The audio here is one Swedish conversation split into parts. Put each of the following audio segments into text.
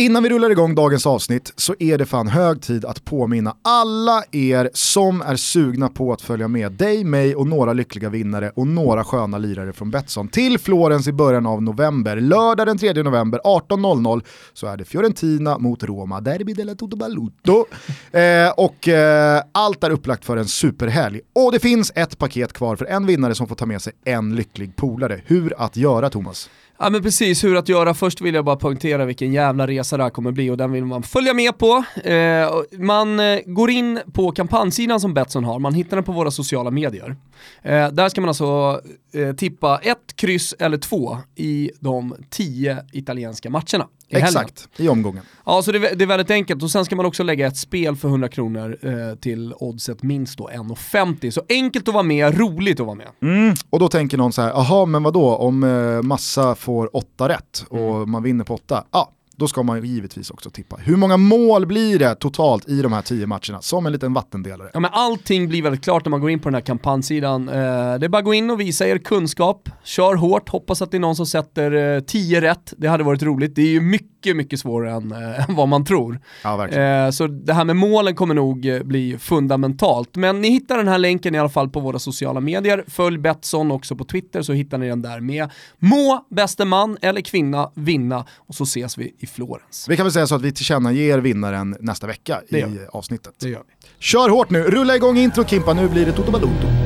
Innan vi rullar igång dagens avsnitt så är det fan hög tid att påminna alla er som är sugna på att följa med dig, mig och några lyckliga vinnare och några sköna lirare från Betsson till Florens i början av november. Lördag den 3 november 18.00 så är det Fiorentina mot Roma, Derby della Toto Balutto. Eh, och eh, allt är upplagt för en superhelg. Och det finns ett paket kvar för en vinnare som får ta med sig en lycklig polare. Hur att göra Thomas? Ja men precis, hur att göra. Först vill jag bara poängtera vilken jävla resa det här kommer bli och den vill man följa med på. Eh, man eh, går in på kampanjsidan som Betsson har, man hittar den på våra sociala medier. Eh, där ska man alltså eh, tippa ett, kryss eller två i de tio italienska matcherna. I Exakt, i omgången. Ja, så det, det, är väldigt enkelt och sen ska man också lägga ett spel för 100 kronor eh, till oddset minst då 1,50. Så enkelt att vara med, roligt att vara med. Mm. Och då tänker någon så här, jaha men vadå om eh, massa får åtta rätt och mm. man vinner på åtta, ja då ska man givetvis också tippa. Hur många mål blir det totalt i de här tio matcherna? Som en liten vattendelare. Ja, men allting blir väldigt klart när man går in på den här kampanjsidan. Eh, det är bara att gå in och visa er kunskap, kör hårt, hoppas att det är någon som sätter eh, tio rätt. Det hade varit roligt. Det är ju mycket, mycket svårare än eh, vad man tror. Ja, eh, så det här med målen kommer nog bli fundamentalt. Men ni hittar den här länken i alla fall på våra sociala medier. Följ Betsson också på Twitter så hittar ni den där med må bäste man eller kvinna vinna och så ses vi i Florens. Vi kan väl säga så att vi tillkännager vinnaren nästa vecka i avsnittet. Det gör vi. Kör hårt nu, rulla igång intro Kimpa, nu blir det Toto Balotto.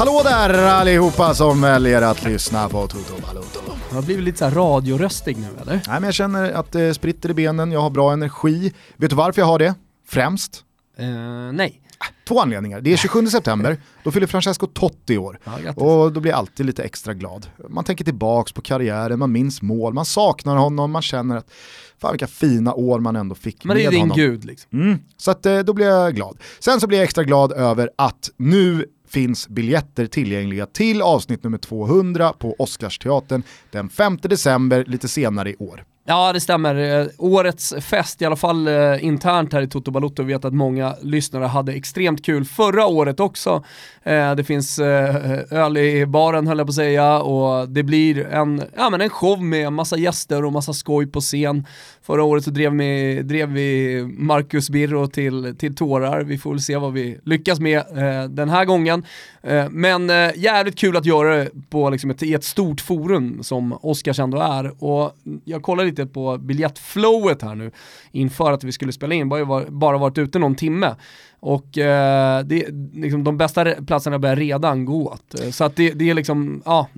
Hallå där allihopa som väljer att lyssna på Toto Balotto. Jag har blivit lite så radioröstig nu eller? Nej men jag känner att det spritter i benen, jag har bra energi. Vet du varför jag har det? Främst? Uh, nej. Två anledningar. Det är 27 september, då fyller Francesco Totti år. Ja, och då blir jag alltid lite extra glad. Man tänker tillbaks på karriären, man minns mål, man saknar honom, man känner att fan vilka fina år man ändå fick Men det är din honom. gud liksom. Mm, så att, eh, då blir jag glad. Sen så blir jag extra glad över att nu finns biljetter tillgängliga till avsnitt nummer 200 på Oscarsteatern den 5 december lite senare i år. Ja det stämmer. Eh, årets fest, i alla fall eh, internt här i Toto Balotto, vet att många lyssnare hade extremt kul förra året också. Eh, det finns eh, öl i baren höll jag på att säga och det blir en, ja, men en show med massa gäster och massa skoj på scen. Förra året så drev, vi, drev vi Marcus Birro till, till tårar. Vi får väl se vad vi lyckas med eh, den här gången. Eh, men eh, jävligt kul att göra det på liksom ett, i ett stort forum som Oscars ändå är. Och jag kollar lite på biljettflowet här nu inför att vi skulle spela in, bara, bara varit ute någon timme. Och eh, det, liksom, de bästa platserna börjar redan gå åt. Så att det, det är liksom, ja,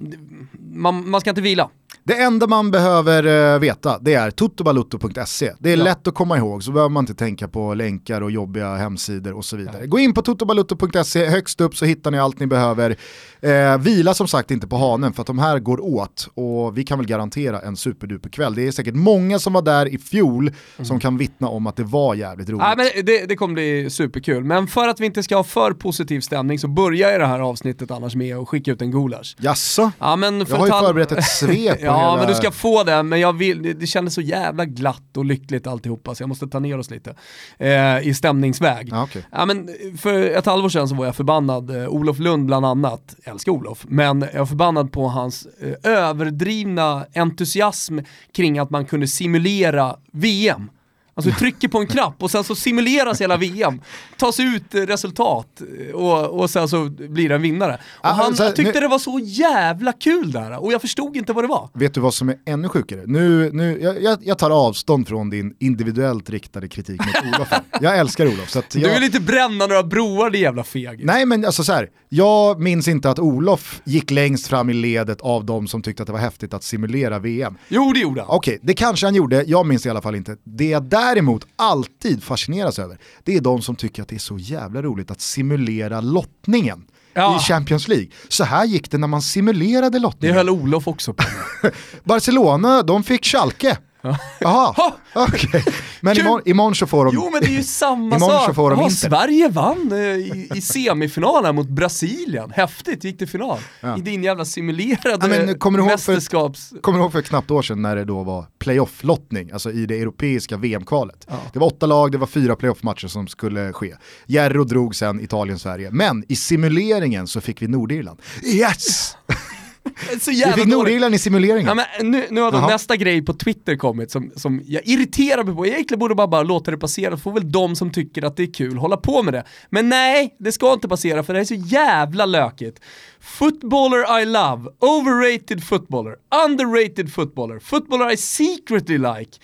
man, man ska inte vila. Det enda man behöver uh, veta det är totobalutto.se. Det är ja. lätt att komma ihåg så behöver man inte tänka på länkar och jobbiga hemsidor och så vidare. Ja. Gå in på totobalutto.se, högst upp så hittar ni allt ni behöver. Uh, vila som sagt inte på hanen för att de här går åt och vi kan väl garantera en superduper kväll. Det är säkert många som var där i fjol mm. som kan vittna om att det var jävligt roligt. Ja, men det, det kommer bli superkul, men för att vi inte ska ha för positiv stämning så börjar jag det här avsnittet annars med att skicka ut en gulasch. Jaså? Ja, men jag har ju förberett ett svep Ja, hela... men du ska få det, men jag vill, det, kändes så jävla glatt och lyckligt alltihopa så jag måste ta ner oss lite eh, i stämningsväg. Ja, okay. ja, men för ett halvår sedan så var jag förbannad, eh, Olof Lund bland annat, jag älskar Olof, men jag var förbannad på hans eh, överdrivna entusiasm kring att man kunde simulera VM. Alltså du trycker på en knapp och sen så simuleras hela VM, tas ut resultat och, och sen så blir det en vinnare. Och ah, han här, tyckte nu, det var så jävla kul där och jag förstod inte vad det var. Vet du vad som är ännu sjukare? Nu, nu, jag, jag tar avstånd från din individuellt riktade kritik mot Olof. jag älskar Olof. Så jag... Du vill inte bränna några broar din jävla feg. Nej men alltså så här, jag minns inte att Olof gick längst fram i ledet av de som tyckte att det var häftigt att simulera VM. Jo det gjorde han. Okej, okay, det kanske han gjorde, jag minns i alla fall inte. Det där däremot alltid fascineras över, det är de som tycker att det är så jävla roligt att simulera lottningen. Ja. i Champions League. Så här gick det när man simulerade lottningen. Det höll Olof också på Barcelona, de fick Schalke. Jaha, okej. Men Kul. imorgon, imorgon så får de... Jo men det är ju samma sak. så får de inte. Sverige vann eh, i, i semifinalen mot Brasilien. Häftigt, gick till final. Ja. I din jävla simulerade Ja, men kommer ihåg för- mästerskaps... Kommer du ihåg för ett knappt år sedan när det då var playoff-lottning, alltså i det europeiska VM-kvalet. Ja. Det var åtta lag, det var fyra playoff-matcher som skulle ske. Järro drog sen Italien-Sverige, men i simuleringen så fick vi Nordirland. Yes! Så jävla fick dåligt. Nordirland i simuleringen. Ja, men nu, nu har då Jaha. nästa grej på Twitter kommit som, som jag irriterar mig på. Jag egentligen borde bara, bara låta det passera, får väl de som tycker att det är kul hålla på med det. Men nej, det ska inte passera för det är så jävla lökigt. Footballer I love, overrated footballer, underrated footballer, footballer I secretly like,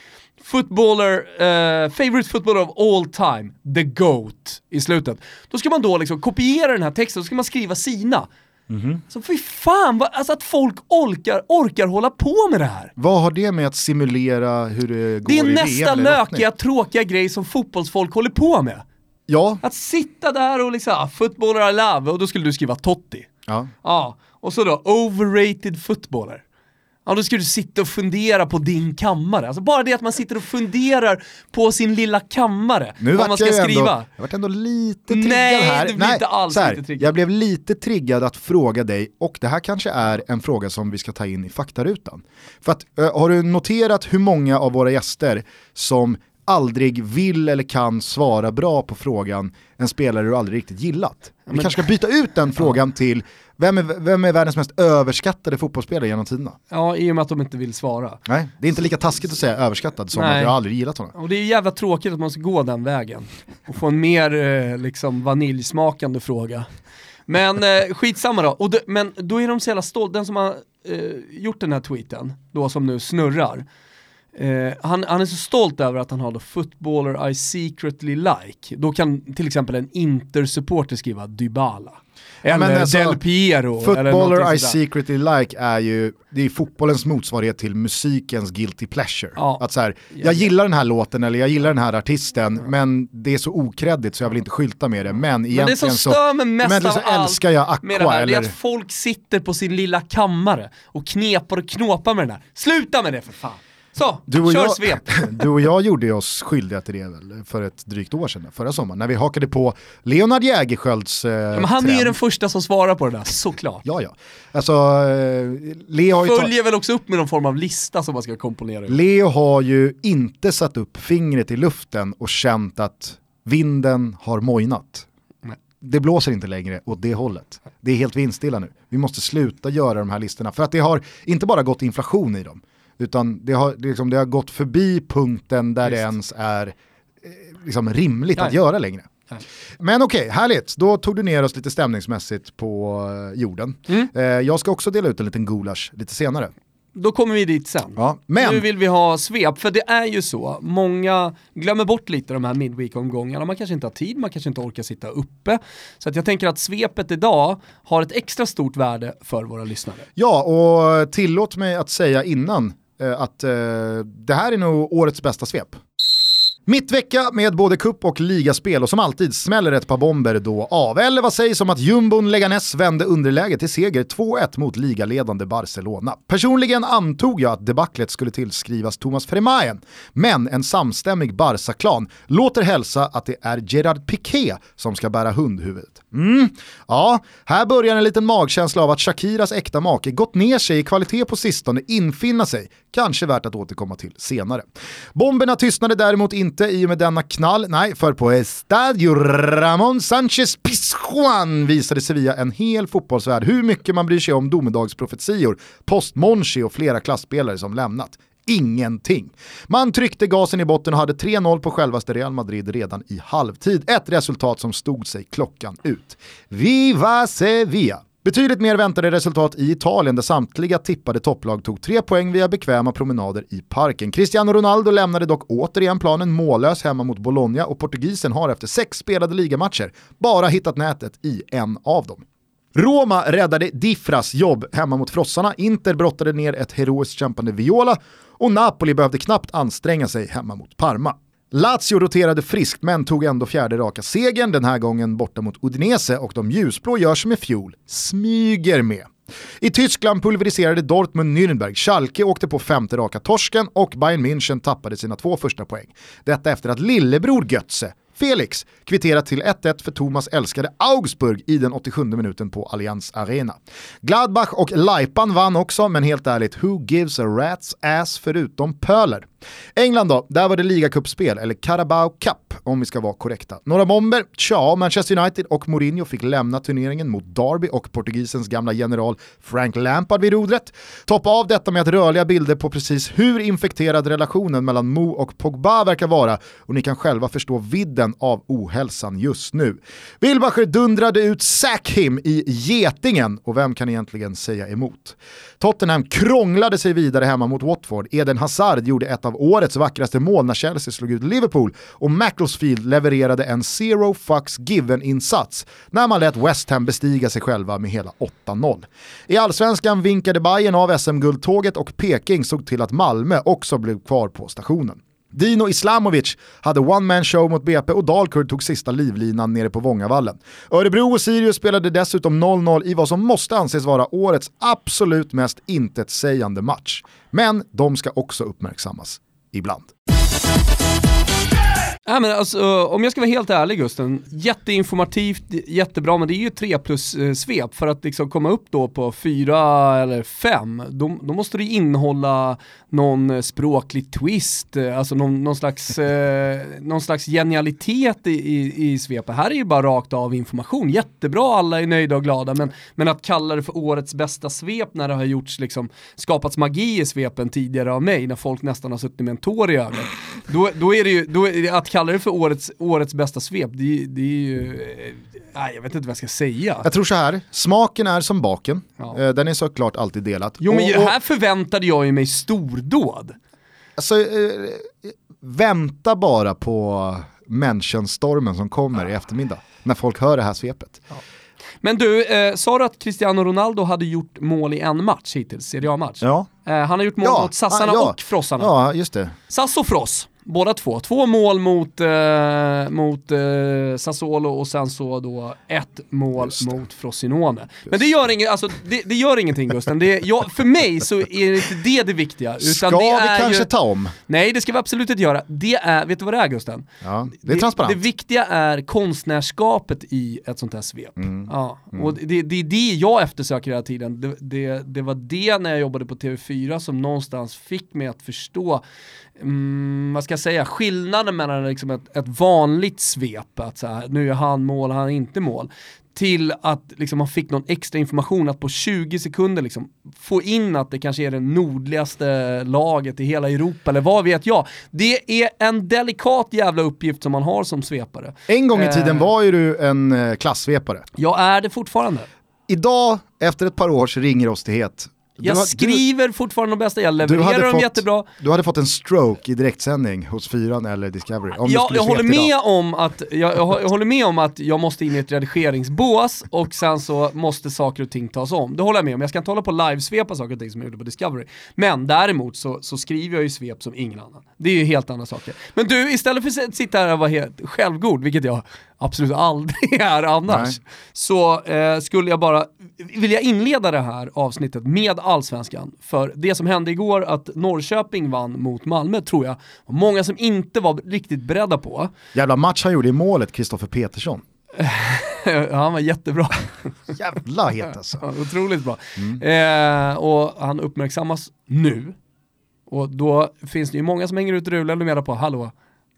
footballer, eh, favorite footballer of all time, the GOAT i slutet. Då ska man då liksom kopiera den här texten, då ska man skriva sina. Så fy fan, vad, alltså att folk orkar, orkar hålla på med det här. Vad har det med att simulera hur det går Det är i nästa VM eller lottning? lökiga, tråkiga grej som fotbollsfolk håller på med. Ja, Att sitta där och liksom, ah, footballer I love, och då skulle du skriva Totti. ja. Ja, och så då overrated footballer. Ja, då ska du sitta och fundera på din kammare. Alltså bara det att man sitter och funderar på sin lilla kammare, Nu vad man ska jag, skriva. ändå, jag vart ändå lite triggad Nej, här. du blir inte alls här, lite triggad. Jag blev lite triggad att fråga dig, och det här kanske är en fråga som vi ska ta in i faktarutan. För att, har du noterat hur många av våra gäster som aldrig vill eller kan svara bra på frågan en spelare du aldrig riktigt gillat? Vi men- kanske ska byta ut den frågan till vem är, vem är världens mest överskattade fotbollsspelare genom tiderna? Ja, i och med att de inte vill svara. Nej, det är inte lika taskigt att säga överskattad som Nej. att jag aldrig gillat honom. Och det är jävla tråkigt att man ska gå den vägen. Och få en mer eh, liksom vaniljsmakande fråga. Men eh, skitsamma då. Och det, men då är de så jävla stolta, den som har eh, gjort den här tweeten, då som nu snurrar. Eh, han, han är så stolt över att han har då footballer I secretly like. Då kan till exempel en Inter-supporter skriva Dybala. Eller men alltså, Del Piero. eller Footballer I secretly like är ju, det är fotbollens motsvarighet till musikens guilty pleasure. Ja. Att så här, Ja, jag ja. gillar den här låten eller jag gillar den här artisten men det är så okreddigt så jag vill inte skylta med det. Men Men det som så, stör mig mest men av så allt älskar jag med det Aqua här, det är eller... att folk sitter på sin lilla kammare och knepar och knåpar med den här. Sluta med det för fan! Så, Du och, kör jag, svep. du och jag gjorde oss skyldiga till det väl för ett drygt år sedan, förra sommaren, när vi hakade på Leonard Jägerskiölds eh, Men han är ju trend. den första som svarar på det där, såklart. Ja, ja. Alltså, eh, Leo har ju Följer väl också upp med någon form av lista som man ska komponera. Leo har ju inte satt upp fingret i luften och känt att vinden har mojnat. Det blåser inte längre åt det hållet. Det är helt vindstilla nu. Vi måste sluta göra de här listorna. För att det har inte bara gått inflation i dem, utan det har, det liksom, det har gått förbi punkten där det Visst. ens är eh, liksom rimligt att Nej. göra längre. Men okej, härligt. Då tog du ner oss lite stämningsmässigt på eh, jorden. Mm. Eh, jag ska också dela ut en liten gulasch lite senare. Då kommer vi dit sen. Ja, men Nu vill vi ha svep, för det är ju så, många glömmer bort lite de här midweek-omgångarna, man kanske inte har tid, man kanske inte orkar sitta uppe. Så att jag tänker att svepet idag har ett extra stort värde för våra lyssnare. Ja, och tillåt mig att säga innan Eh, att eh, det här är nog årets bästa svep. Mittvecka med både kupp och ligaspel och som alltid smäller ett par bomber då av. Eller vad sägs om att jumbon Leganes vände underläge till seger 2-1 mot ligaledande Barcelona. Personligen antog jag att debaclet skulle tillskrivas Thomas Fremayen, men en samstämmig Barca-klan låter hälsa att det är Gerard Piqué som ska bära hundhuvudet. Mm. Ja, här börjar en liten magkänsla av att Shakiras äkta make gått ner sig i kvalitet på sistone infinna sig, kanske värt att återkomma till senare. Bomberna tystnade däremot inte i och med denna knall, nej, för på Estadio Ramon Sanchez Pizjuan visade Sevilla en hel fotbollsvärld hur mycket man bryr sig om domedagsprofetior, post-Monchi och flera klassspelare som lämnat. Ingenting. Man tryckte gasen i botten och hade 3-0 på självaste Real Madrid redan i halvtid. Ett resultat som stod sig klockan ut. Viva Sevilla! Betydligt mer väntade resultat i Italien där samtliga tippade topplag tog tre poäng via bekväma promenader i parken. Cristiano Ronaldo lämnade dock återigen planen mållös hemma mot Bologna och portugisen har efter sex spelade ligamatcher bara hittat nätet i en av dem. Roma räddade Diffras jobb hemma mot frossarna, Inter brottade ner ett heroiskt kämpande Viola och Napoli behövde knappt anstränga sig hemma mot Parma. Lazio roterade friskt men tog ändå fjärde raka segern, den här gången borta mot Udinese och de ljusblå gör som i fjol, smyger med. I Tyskland pulveriserade Dortmund Nürnberg, Schalke åkte på femte raka torsken och Bayern München tappade sina två första poäng. Detta efter att lillebror Götze Felix kvitterar till 1-1 för Thomas älskade Augsburg i den 87 minuten på Allianz Arena. Gladbach och Laipan vann också, men helt ärligt, who gives a rat's ass förutom Pöler? England då, där var det ligacupspel, eller Carabao Cup om vi ska vara korrekta. Några bomber? Tja, Manchester United och Mourinho fick lämna turneringen mot Derby och portugisens gamla general Frank Lampard vid rodret. Toppa av detta med att rörliga bilder på precis hur infekterad relationen mellan Mo och Pogba verkar vara och ni kan själva förstå vidden av ohälsan just nu. Wilbacher dundrade ut Sack him i Getingen och vem kan egentligen säga emot? Tottenham krånglade sig vidare hemma mot Watford. Eden Hazard gjorde ett av årets vackraste mål när Chelsea slog ut Liverpool och Huddersfield levererade en zero fucks given-insats när man lät West Ham bestiga sig själva med hela 8-0. I allsvenskan vinkade Bayern av SM-guldtåget och Peking såg till att Malmö också blev kvar på stationen. Dino Islamovic hade one-man show mot BP och Dalkurd tog sista livlinan nere på Vångavallen. Örebro och Sirius spelade dessutom 0-0 i vad som måste anses vara årets absolut mest intetsägande match. Men de ska också uppmärksammas ibland. Ja, men alltså, om jag ska vara helt ärlig Gusten, jätteinformativt, jättebra, men det är ju tre plus eh, svep För att liksom komma upp då på fyra eller fem, då, då måste det innehålla någon eh, språklig twist, eh, alltså någon, någon, slags, eh, någon slags genialitet i, i, i svepet. Här är ju bara rakt av information, jättebra, alla är nöjda och glada, men, men att kalla det för årets bästa svep när det har gjorts, liksom, skapats magi i svepen tidigare av mig, när folk nästan har suttit med en tår i ögat, då, då är det ju, då är det, att kalla det för årets, årets bästa svep, det, det är ju, eh, nej, jag vet inte vad jag ska säga. Jag tror så här, smaken är som baken, Ja. Eh, den är såklart alltid delat. Jo men Och- och- här förväntade jag ju mig stordåd. Alltså, eh, vänta bara på människostormen som kommer i eftermiddag, när folk hör det här svepet. Men du, eh, sa du att Cristiano Ronaldo hade gjort mål i en match hittills, Serie A-match? Ja, Eh, han har gjort mål Ja, mot Sassarna ah, ja. och Frossarna. ja just det. Sass och Fross, båda två. Två mål mot, eh, mot eh, Sassuolo och sen så då ett mål Just mot Frosinone. Men det gör, inget, alltså, det, det gör ingenting Gusten. Det, jag, för mig så är det inte det det viktiga. Utan Ska det vi är kanske ju, ta om? Nej, det ska vi absolut inte göra. Det är, vet du vad det är Gusten? Ja, det är transparent. Det, viktiga är konstnärskapet i ett sånt här svep. Mm. Ja. Och det, det är det jag eftersöker hela tiden. Det, det, det var det när jag jobbade på TV4 som någonstans fick mig att förstå, mm, vad ska jag säga, skillnaden mellan liksom ett, ett vanligt svep, att så här, nu är han mål, han är inte mål, till att liksom man fick någon extra information att på 20 sekunder liksom få in att det kanske är det nordligaste laget i hela Europa, eller vad vet jag. Det är en delikat jävla uppgift som man har som svepare. En gång i Eh. tiden var ju du en eh, klassvepare. Jag är det fortfarande. Idag, efter ett par års ringrostighet, Jag du, har- skriver fortfarande de bästa, jag du, du, levererar dem fått, jättebra. du hade fått en stroke i direktsändning hos Fyran eller Discovery. Om du Jag, håller med idag. om att, jag, jag, jag håller med om att jag måste in i ett redigeringsbås och sen så måste saker och ting tas om. Det håller jag med om. Jag ska inte hålla på och livesvepa saker och ting som jag gjorde på Discovery. Men däremot så, så skriver jag ju svep som ingen annan. Det är ju helt andra saker. Men du, istället för att sitta här och vara helt självgod, vilket jag absolut aldrig är annars, Nej. så eh, skulle jag bara vill jag inleda det här avsnittet med allsvenskan. För det som hände igår, att Norrköping vann mot Malmö, tror jag, många som inte var riktigt beredda på. Jävla match han gjorde i målet, Kristoffer Petersson. han var jättebra. Jävla het alltså. Ja, Otroligt bra. Eh, och han uppmärksammas nu. Och då finns det ju många som hänger ut rulen och menar på, hallå,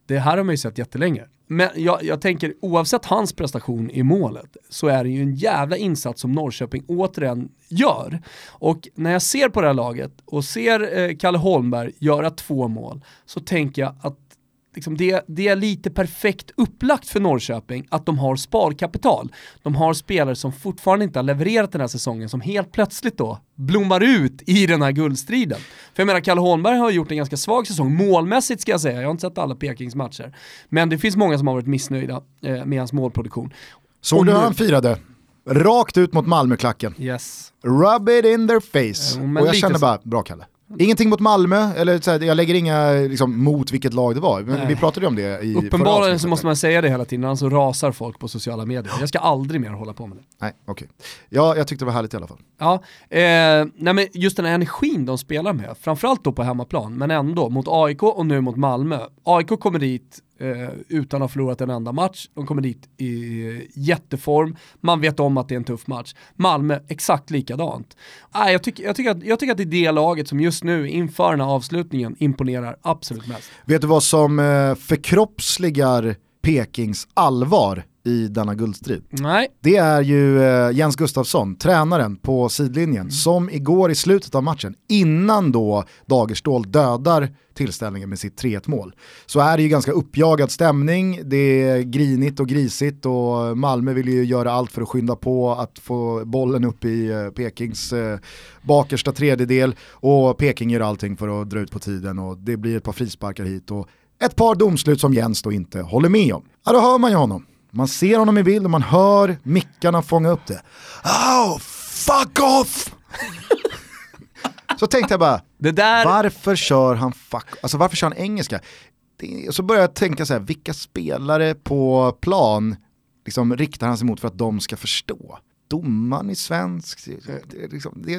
det här har man ju sett jättelänge. Men jag, jag tänker, oavsett hans prestation i målet, så är det ju en jävla insats som Norrköping återigen gör. Och när jag ser på det här laget och ser eh, Kalle Holmberg göra två mål, så tänker jag att liksom det, det är lite perfekt upplagt för Norrköping att de har sparkapital. De har spelare som fortfarande inte har levererat den här säsongen som helt plötsligt då blommar ut i den här guldstriden. För jag menar, Kalle Holmberg har gjort en ganska svag säsong, målmässigt ska jag säga, jag har inte sett alla Pekings matcher. Men det finns många som har varit missnöjda eh, med hans målproduktion. Såg du hur han firade? Rakt ut mot Malmöklacken. Yes. Rub it in their face. Men och jag känner bara, bra Kalle. Ingenting mot Malmö, eller så här, jag lägger inga liksom, mot vilket lag det var. Men Nej. vi pratade ju om det i Uppenbarligen så måste man säga det hela tiden, annars så rasar folk på sociala medier. Jag ska aldrig mer hålla på med det. Nej, okej. Ja, jag tyckte det var härligt i alla fall. Ja, eh, nej men just den här energin de spelar med, framförallt då på hemmaplan, men ändå mot AIK och nu mot Malmö. AIK kommer dit eh, utan att ha förlorat en enda match, de kommer dit i jätteform, man vet om att det är en tuff match. Malmö, exakt likadant. Nej, jag, tycker, jag, tycker att, jag tycker att det är det laget som just nu, inför den här avslutningen, imponerar absolut mest. Vet du vad som eh, förkroppsligar Pekings allvar i denna guldstrid? Nej, Det är ju eh, Jens Gustafsson, tränaren på sidlinjen, som igår i slutet av matchen, innan då Dagerstål dödar tillställningen med sitt 3-1 mål, så är det ju ganska uppjagad stämning, det är grinigt och grisigt och Malmö vill ju göra allt för att skynda på att få bollen upp i eh, Pekings eh, bakersta tredjedel och Peking gör allting för att dra ut på tiden och det blir ett par frisparkar hit och ett par domslut som Jens då inte håller med om. Ja, då hör man ju honom. Man ser honom i bild och man hör mickarna fånga upp det. Oh, fuck off! så tänkte jag bara, där... varför kör han fuck, alltså varför kör han engelska? Det, så började jag tänka så här, vilka spelare på plan liksom riktar han sig mot för att de ska förstå? Domaren är svensk, liksom, det,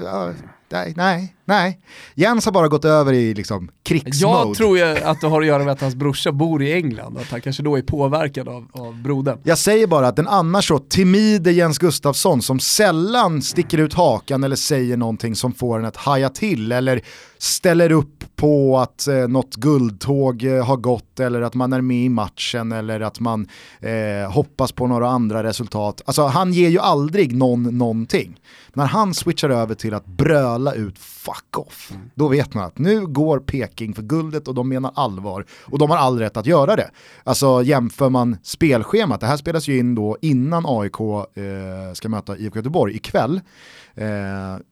nej, nej, nej. Jens har bara gått över i liksom krigsmode. Jag tror ju att det har att göra med att hans brorsa bor i England att han kanske då är påverkad av, av brodern. Jag säger bara att den annars så timide Jens Gustafsson som sällan sticker ut hakan eller säger någonting som får en att haja till eller ställer upp på att eh, något guldtåg eh, har gått eller att man är med i matchen eller att man eh, hoppas på några andra resultat. Alltså han ger ju aldrig någon någonting. När han switchar över till att bröla ut fuck off, då vet man att nu går Peking för guldet och de menar allvar och de har all rätt att göra det. Alltså jämför man spelschemat, det här spelas ju in då innan AIK eh, ska möta IFK Göteborg ikväll. Eh,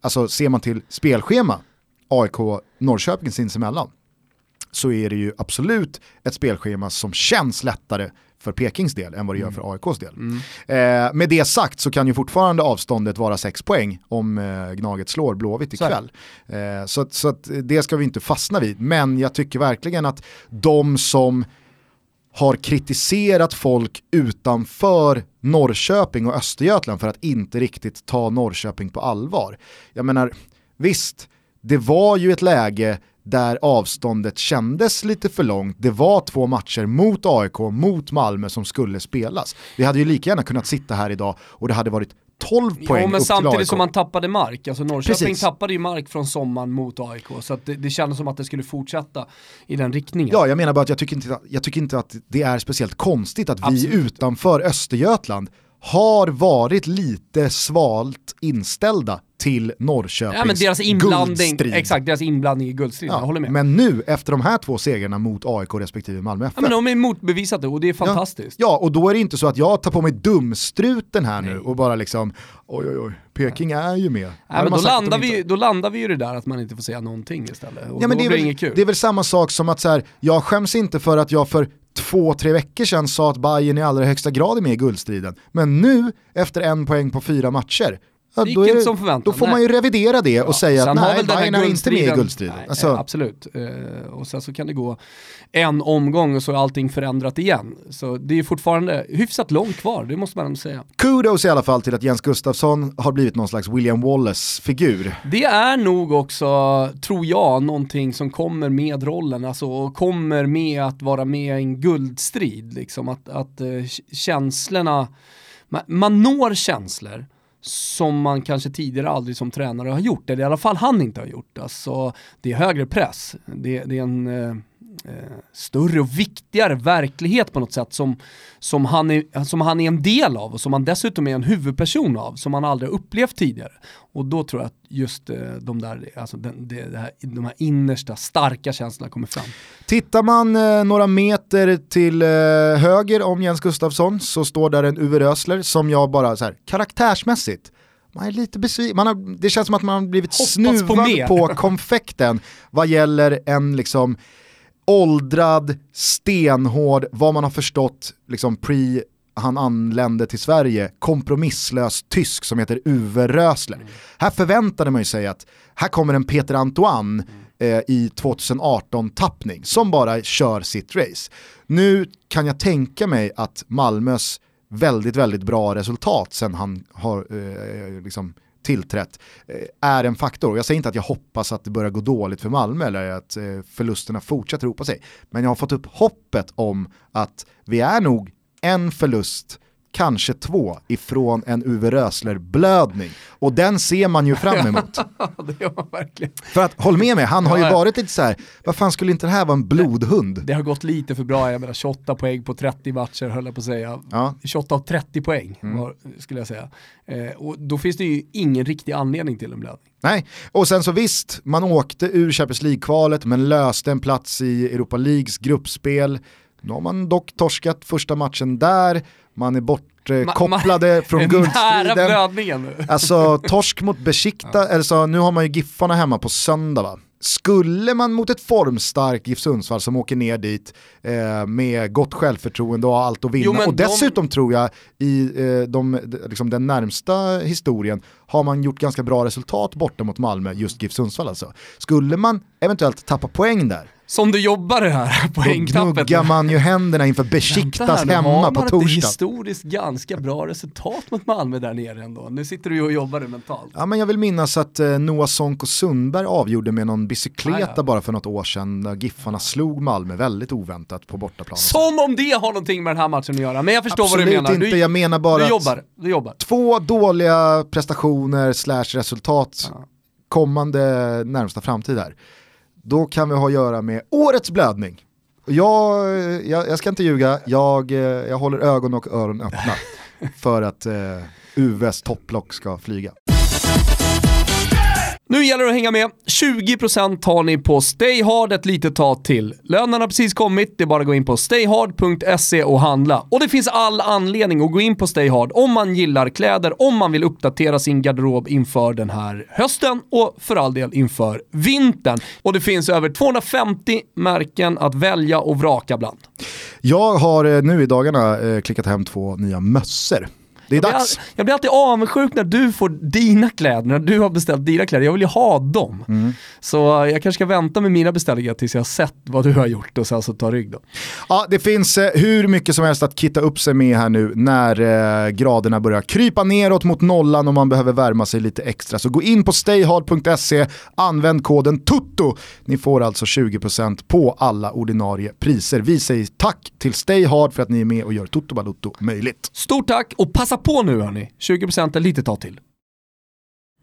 alltså ser man till spelschema, AIK Norrköping sinsemellan, så är det ju absolut ett spelschema som känns lättare för Pekings del än vad det gör för AIKs del. Eh, med det sagt så kan ju fortfarande avståndet vara 6 poäng om eh, Gnaget slår Blåvitt Så ikväll. Eh, så så att det ska vi inte fastna vid. Men jag tycker verkligen att de som har kritiserat folk utanför Norrköping och Östergötland för att inte riktigt ta Norrköping på allvar. Jag menar, visst, det var ju ett läge där avståndet kändes lite för långt. Det var två matcher mot AIK, mot Malmö som skulle spelas. Vi hade ju lika gärna kunnat sitta här idag och det hade varit 12 poäng Jo, men samtidigt som man tappade mark, alltså Norrköping Precis. tappade ju mark från sommaren mot AIK, så det, det kändes som att det skulle fortsätta i den riktningen. Ja, jag menar bara att jag tycker inte, jag tycker inte att det är speciellt konstigt att vi Absolut. utanför Östergötland har varit lite svalt inställda till Norrköpings Ja, men deras inblandning, guldstrid. exakt, deras inblandning i guldstriden, jag Ja, håller med. men nu, efter de här två segrarna mot AIK respektive Malmö FF, ja, men de är motbevisade och det är fantastiskt. Ja, och då är det inte så att jag tar på mig dumstruten här nu och bara liksom, oj oj oj, Peking är ju med. Nej, Hade men då, landar inte- vi, då landar vi ju det där att man inte får säga någonting istället. Och Ja, men då det, är blir väl, inget kul. det är väl samma sak som att så här, jag skäms inte för att jag för två, tre veckor sedan sa att Bayern i allra högsta grad är med i guldstriden. Men nu, efter en poäng på fyra matcher, ja, Det gick inte det, som förväntat, då får nej. man ju revidera det och säga Sen att nej, Bayern är inte med i guldstriden-. Nej, Alltså, eh, absolut. Eh, och sen så kan det gå en omgång och så är allting förändrat igen. Så det är fortfarande hyfsat långt kvar, det måste man ändå säga. kudos i alla fall till att Jens Gustafsson har blivit någon slags William Wallace-figur. Det är nog också, tror jag, någonting som kommer med rollen, alltså kommer med att vara med i en guldstrid. Liksom. Att, att eh, känslorna, man, man når känslor som man kanske tidigare aldrig som tränare har gjort, eller i alla fall han inte har gjort. Alltså, det är högre press, det, det är en eh, större och viktigare verklighet på något sätt som, som, han är, som han är en del av och som han dessutom är en huvudperson av, som han aldrig upplevt tidigare. Och då tror jag att just eh, de där, alltså den, det, det här, de här innersta starka känslorna kommer fram. Tittar man eh, några meter till eh, höger om Jens Gustafsson så står där en Uwe Rösler som jag bara så här, karaktärsmässigt, man är lite besviken, man har, det känns som att man har blivit Hoppas på snuvad mer. på, konfekten vad gäller en liksom åldrad, stenhård, vad man har förstått liksom pre han anlände till Sverige, kompromisslös tysk som heter Uwe Rösler. Här förväntade man ju sig att här kommer en Peter Antoine eh, i 2018-tappning som bara kör sitt race. Nu kan jag tänka mig att Malmös väldigt, väldigt bra resultat sen han har eh, liksom tillträtt eh, är en faktor. Jag säger inte att jag hoppas att det börjar gå dåligt för Malmö eller att eh, förlusterna fortsätter ropa sig. Men jag har fått upp hoppet om att vi är nog en förlust kanske två ifrån en Uwe Rösler-blödning. Och den ser man ju fram emot. det gör man verkligen. För att, håll med mig, han har ju varit lite så här, vad fan skulle inte det här vara en blodhund? Det har gått lite för bra, jag menar 28 poäng på 30 matcher höll jag på att säga. Ja. 28 av 30 poäng mm. var, skulle jag säga. Eh, och då finns det ju ingen riktig anledning till en blödning. Nej, och sen så visst, man åkte ur Champions League-kvalet men löste en plats i Europa Leagues gruppspel. Nu har man dock torskat första matchen där, man är bortkopplade eh, från guldstriden. Alltså torsk mot Besikta, ja. alltså, nu har man ju Giffarna hemma på söndag va? Skulle man mot ett formstarkt GIF Sundsvall som åker ner dit eh, med gott självförtroende och allt att vinna jo, och dessutom de... tror jag i eh, de, liksom den närmsta historien har man gjort ganska bra resultat borta mot Malmö, just GIF Sundsvall alltså. Skulle man eventuellt tappa poäng där, som du jobbar här poängtappet. Då gnuggar man ju händerna inför Besiktas hemma på torsdag. Ett historiskt ganska bra resultat mot Malmö där nere ändå. Nu sitter du ju och jobbar det mentalt. Ja men jag vill minnas att eh, Noah Sonko Sundberg avgjorde med någon bicykleta ah, ja. bara för något år sedan när Giffarna slog Malmö väldigt oväntat på bortaplan. Som om det har någonting med den här matchen att göra, men jag förstår Absolut vad du menar. inte, jag menar bara du jobbar, du jobbar. två dåliga prestationer slash resultat ja. kommande närmsta framtid här då kan vi ha att göra med årets blödning. Jag, jag, jag ska inte ljuga, jag, jag håller ögon och öron öppna för att eh, UVs topplock ska flyga. Nu gäller det att hänga med. 20% har ni på Stayhard ett litet tag till. Lönen har precis kommit, det är bara att gå in på stayhard.se och handla. Och det finns all anledning att gå in på Stayhard om man gillar kläder, om man vill uppdatera sin garderob inför den här hösten och för all del inför vintern. Och det finns över 250 märken att välja och vraka bland. Jag har eh, nu i dagarna eh, klickat hem två nya mössor det är jag dags. Blir, jag blir alltid avundsjuk när du får dina kläder, när du har beställt dina kläder. Jag vill ju ha dem. Mm. Så jag kanske ska vänta med mina beställningar tills jag har sett vad du har gjort och sen så ta rygg då. Ja, det finns eh, hur mycket som helst att kitta upp sig med här nu när eh, graderna börjar krypa neråt mot nollan och man behöver värma sig lite extra. Så gå in på stayhard.se, använd koden TUTTO. Ni får alltså 20% på alla ordinarie priser. Vi säger tack till Stayhard för att ni är med och gör Toto Balutto möjligt. Stort tack och passa på nu hörni, 20% är lite tag till.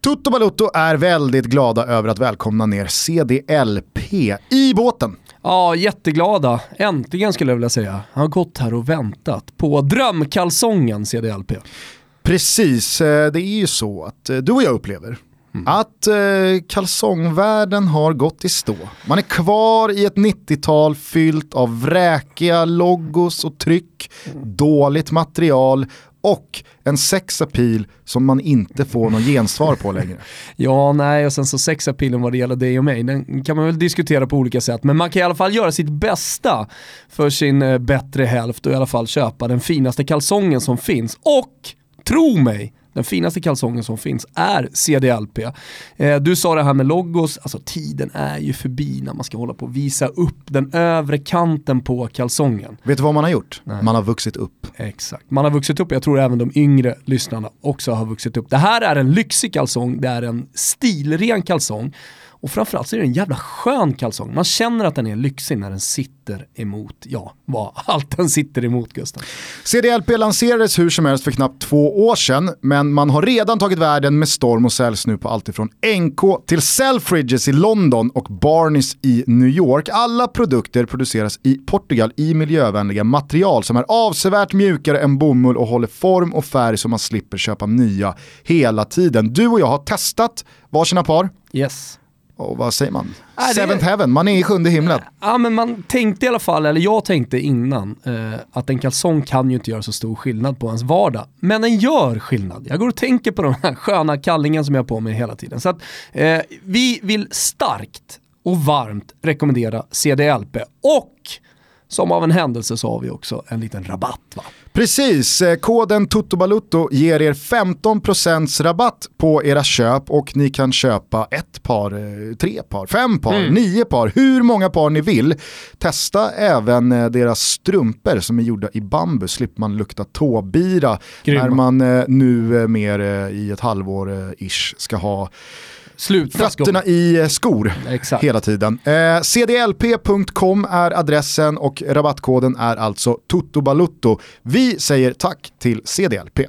Toto Balutto är väldigt glada över att välkomna ner CDLP i båten. Ja, jätteglada. Äntligen skulle jag vilja säga. Han har gått här och väntat på drömkalsongen CDLP. Precis, eh, det är ju så att eh, du och jag upplever Mm. Att eh, kalsongvärlden har gått i stå. Man är kvar i ett 90-tal fyllt av vräkiga logos och tryck, mm. dåligt material och en sexapil som man inte får någon gensvar på längre. ja, nej, och sen så sexapilen vad det gäller dig och mig, den kan man väl diskutera på olika sätt. Men man kan i alla fall göra sitt bästa för sin eh, bättre hälft och i alla fall köpa den finaste kalsongen som finns. Och, tro mig, den finaste kalsongen som finns är CDLP. Eh, du sa det här med logos, alltså tiden är ju förbi när man ska hålla på och visa upp den övre kanten på kalsongen. Vet du vad man har gjort? Nej. Man har vuxit upp. Exakt, man har vuxit upp, jag tror även de yngre lyssnarna också har vuxit upp. Det här är en lyxig kalsong, det är en stilren kalsong och framförallt så är det en jävla skön kalsong. Man känner att den är lyxig när den sitter emot, ja, vad allt den sitter emot Gustav. CDLP lanserades hur som helst för knappt två år sedan, men man har redan tagit världen med storm och säljs nu på allt ifrån NK till Selfridges i London och Barneys i New York. Alla produkter produceras i Portugal i miljövänliga material som är avsevärt mjukare än bomull och håller form och färg så man slipper köpa nya hela tiden. Du och jag har testat varsina par. Yes och vad säger man? Äh, Seventh heaven, man är i sjunde himlen. Ja men man tänkte i alla fall, eller jag tänkte innan, eh, att en kalsong kan ju inte göra så stor skillnad på ens vardag. Men den gör skillnad. Jag går och tänker på de här sköna kallingen som jag har på mig hela tiden. Så att eh, vi vill starkt och varmt rekommendera CDLP och som av en händelse så har vi också en liten rabatt va? Precis, eh, koden TOTOBALUTTO ger er 15% rabatt på era köp och ni kan köpa ett par, eh, tre par, fem par, Mm. nio par, hur många par ni vill. Testa även eh, deras strumpor som är gjorda i bambu, slipper man lukta tåbira Grymma. när man nu mer i ett halvår ish ska ha Sluta fötterna i eh, skor Exakt. hela tiden. Eh, cdlp.com är adressen och rabattkoden är alltså TOTOBALUTTO. Vi säger tack till CDLP.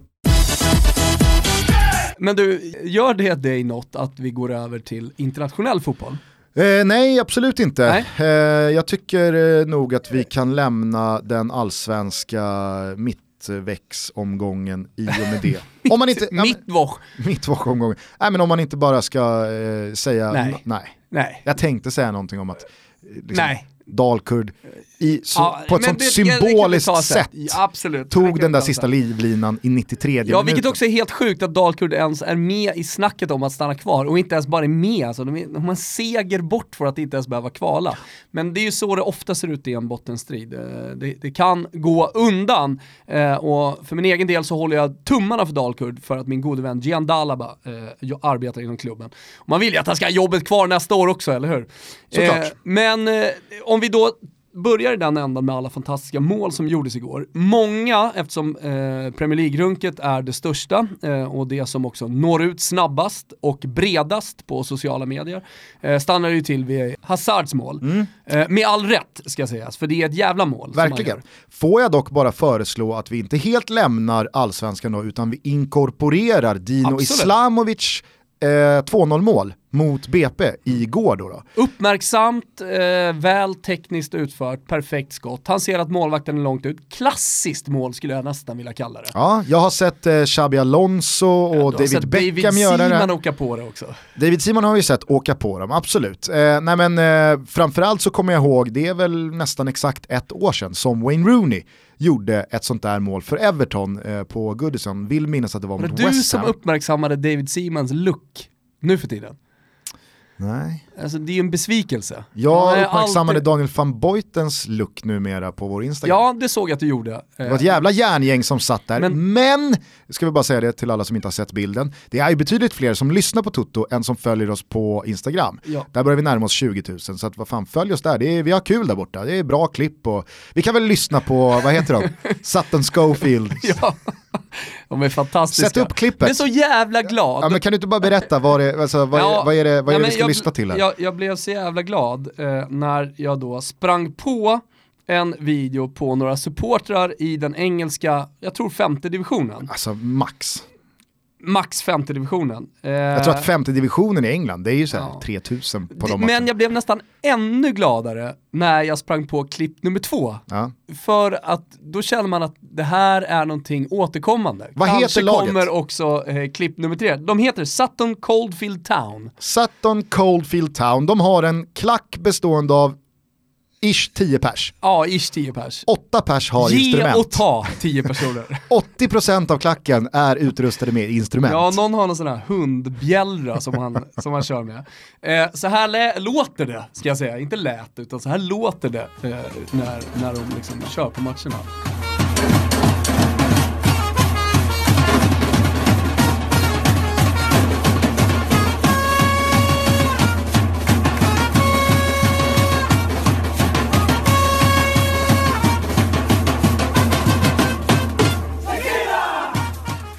Men du, gör det dig något att vi går över till internationell fotboll? Eh, nej, absolut inte. Nej. Eh, jag tycker eh, nog att vi kan lämna den allsvenska mittväxomgången i och med det. om man inte, ja, Mittwoch? mittväxomgången. Nej men om man inte bara ska eh, säga Nej. nej. Nej. Jag tänkte säga någonting om att eh, liksom, Nej. Dalkurd i, så, Ja, på ett sånt det- det symboliskt sen. sätt absolut. Det tog den där ta sista livlinan i 93 Ja, minuten. vilket också är helt sjukt att Dalkurd ens är med i snacket om att stanna kvar och inte ens bara är med, alltså, de, är, de har en seger bort för att inte ens behöva kvala. Men det är ju så det ofta ser ut i en bottenstrid. Eh, Det, det kan gå undan eh, och för min egen del så håller jag tummarna för Dalkurd för att min gode vän Gian Dalaba eh, jo- arbetar inom klubben. Och man vill ju att han ska ha jobbet kvar nästa år också, eller hur? Såklart. Men om vi då börjar i den ändan med alla fantastiska mål som gjordes igår. Många, eftersom eh, Premier League-runket är det största eh, och det som också når ut snabbast och bredast på sociala medier, eh, stannar ju till vid Hazards mål. Eh, med all rätt ska sägas, för det är ett jävla mål. Verkligen. Får jag dock bara föreslå att vi inte helt lämnar allsvenskan då, utan vi inkorporerar Dino Absolut. Islamovic eh, 2-0 mål mot BP igår då. då. Uppmärksamt, eh, väl tekniskt utfört, perfekt skott. Han ser att målvakten är långt ut. Klassiskt mål skulle jag nästan vilja kalla det. Ja, jag har sett eh, Xabi Alonso och Du har David Beckham David göra det. Seaman åka på det också. David Simon har vi sett åka på dem, absolut. Eh, nej men eh, framförallt så kommer jag ihåg, det är väl nästan exakt ett år sedan som Wayne Rooney gjorde ett sånt där mål för Everton eh, på Goodison. Vill minnas att det var Var mot det du West som Ham. uppmärksammade David Seamans look nu för tiden? Nej. Alltså det är ju en besvikelse. Jag är uppmärksammade alltid- Daniel van Boytens look numera på vår Instagram. Ja, det såg jag att du gjorde. Det var ett jävla järngäng som satt där, men, Men- ska vi bara säga det till alla som inte har sett bilden, det är ju betydligt fler som lyssnar på Toto än som följer oss på Instagram. Ja. Där börjar vi närma oss 20 000, så att, vad fan, följ oss där, är, vi har kul där borta, det är bra klipp och vi kan väl lyssna på, vad heter de, Sutton Schofield. Ja, de är fantastiska. Sätt upp klippet. Är så jävla glad. Ja, men kan du inte bara berätta vad, det, alltså, vad, Ja, är, vad är det, vad är det vi men ska jag, lyssna till här? Jag, jag blev så jävla glad eh, när jag då sprang på en video på några supportrar i den engelska, jag tror femte divisionen. Alltså max. Max femte divisionen. Eh, Jag tror att femte divisionen i England, det är ju såhär Ja. 3000 på de Men matcherna. jag blev nästan ännu gladare när jag sprang på klipp nummer två. Ja. För att då känner man att det här är någonting återkommande. Vad Kanske heter laget? kommer också eh, klipp nummer tre. De heter Sutton Coldfield Town. Sutton Coldfield Town, de har en klack bestående av ish 10 pers. Ja, ish 10 pers. 8 pers har Ge instrument. och ta 10 personer. 80% av klacken är utrustade med instrument. Ja, någon har någon sån här hundbjällra som han, som han kör med. Eh, så här låter det, ska jag säga. Inte lät, utan så här låter det eh, när, när de liksom kör på matcherna.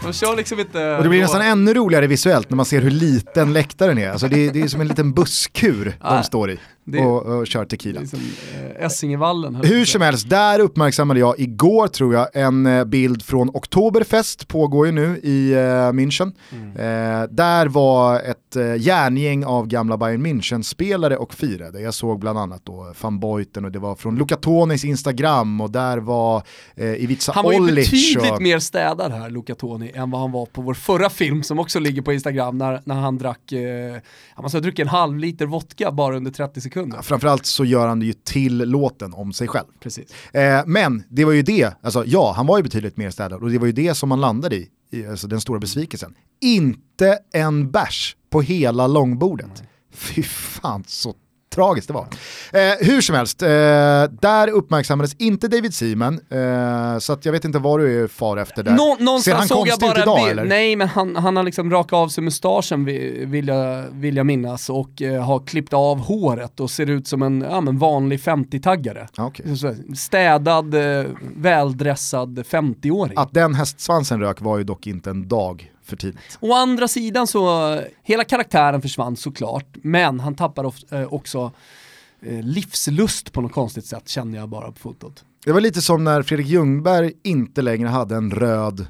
De kör liksom inte... Och det blir nästan ännu roligare visuellt när man ser hur liten läktaren är. Alltså det, det är som en liten busskur de står i det- och, och kör tequila. Liksom, eh, Essingevallen. Hur som helst, där uppmärksammade jag igår tror jag en eh, bild från Oktoberfest, pågår ju nu i eh, München. Mm. Eh, där var ett eh, järngäng av gamla Bayern München-spelare och firade. Jag såg bland annat då van Beuten och det var från Luca Tonis Instagram och där var eh, Ivica Han var ju Olic. betydligt och... mer städad här, Luca Toni, än vad han var på vår förra film som också ligger på Instagram när, när han drack, eh, han måste ha druckit en halv liter vodka bara under 30 sekunder. Framförallt så gör han det ju till låten om sig själv. Precis. Eh, men det var ju det, alltså ja, han var ju betydligt mer städad och det var ju det som man landade i, i alltså den stora besvikelsen. Inte en bärs på hela långbordet. Fy fan så tragiskt det var. Eh, hur som helst, eh, där uppmärksammades inte David Seaman, eh, så att jag vet inte vad du är far efter där. Nå Ser han konstig ut idag bild. eller? Nej men han, han har liksom rakat av sig mustaschen vi- vill jag, vill jag minnas och eh, har klippt av håret och ser ut som en ja, men vanlig 50-taggare. Ja, okej. Så- Städad, eh, väldressad 50-åring. Att den hästsvansen rök var ju dock inte en dag för tidigt. Å andra sidan så, hela karaktären försvann såklart, men han tappar of, eh, också eh, livslust på något konstigt sätt känner jag bara på fotot. Det var lite som när Fredrik Ljungberg inte längre hade en röd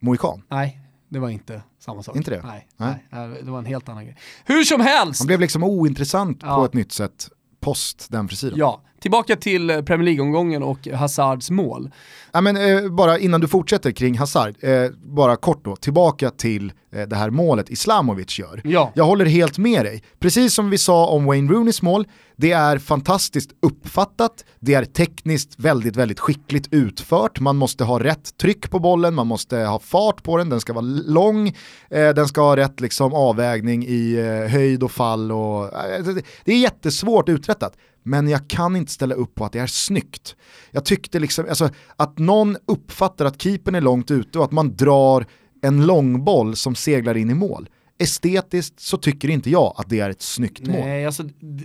mohikan. Nej, det var inte samma sak. Inte det? Nej, Nej. nej. nej, det var en helt annan grej. Hur som helst! Han blev liksom ointressant Ja. på ett nytt sätt post den frisyren. Ja, tillbaka till eh, Premier League-omgången och Hazards mål. Ja, men, eh, bara innan du fortsätter kring Hazard, eh, bara kort då, tillbaka till eh, det här målet Islamovic gör. Ja. Jag håller helt med dig. Precis som vi sa om Wayne Rooneys mål, det är fantastiskt uppfattat, det är tekniskt väldigt, väldigt skickligt utfört, man måste ha rätt tryck på bollen, man måste ha fart på den, den ska vara lång, eh, den ska ha rätt liksom, avvägning i eh, höjd och fall. Och, det är jättesvårt uträttat. Men jag kan inte ställa upp på att det är snyggt. Jag tyckte liksom, alltså, att någon uppfattar att keepern är långt ute och att man drar en långboll som seglar in i mål. Estetiskt så tycker inte jag att det är ett snyggt mål. Nej, alltså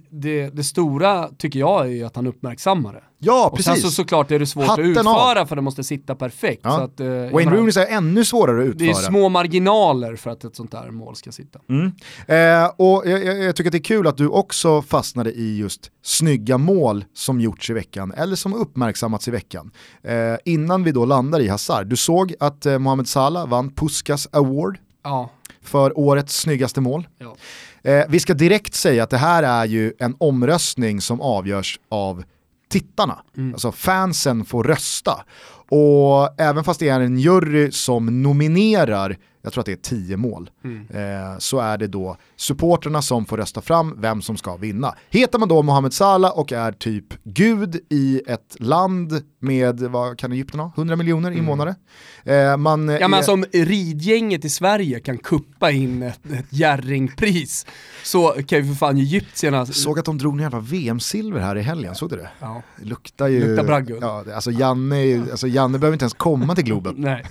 det, det stora tycker jag är ju att han uppmärksammar det. Ja, Och precis. sen så såklart är det svårt Hatten att av. utföra för det måste sitta perfekt. Ja. Så att, eh, Wayne Rooney är ännu svårare att Det är utföra. små marginaler för att ett sånt där mål ska sitta. Mm. Eh, och jag, jag, jag tycker att det är kul att du också fastnade i just snygga mål som gjorts i veckan, eller som uppmärksammats i veckan. Eh, innan vi då landar i Hazard, du såg att eh, Mohamed Salah vann Puskas Award Ja, för årets snyggaste mål. ja. Eh, vi ska direkt säga att det här är ju en omröstning som avgörs av tittarna. Alltså fansen får rösta. Och även fast det är en jury som nominerar, jag tror att det är tio mål, eh, så är det då supporterna som får rösta fram vem som ska vinna. Heter man då Mohamed Salah och är typ gud i ett land med, vad kan Egypten ha, 100 miljoner invånare. Eh, man, Ja men är- alltså ridgänget i Sverige kan kuppa in ett, ett Jerringpris så kan ju för fan egyptierna... Såg att de drog ner jävla VM-silver här i helgen, såg du det? Ja. Det luktar ju... Luktar bragdguld. Ja, alltså, Janne, alltså Janne behöver inte ens komma till Globen. Nej.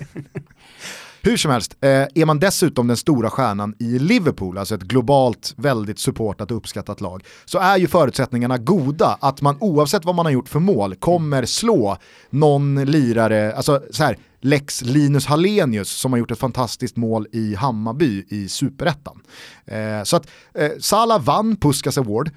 Hur som helst, eh, är man dessutom den stora stjärnan i Liverpool, alltså ett globalt väldigt supportat och uppskattat lag, så är ju förutsättningarna goda att man oavsett vad man har gjort för mål kommer slå någon lirare, alltså så här, Lex Linus Hallenius som har gjort ett fantastiskt mål i Hammarby i superettan. Eh, så att eh, Salah vann Puskas Award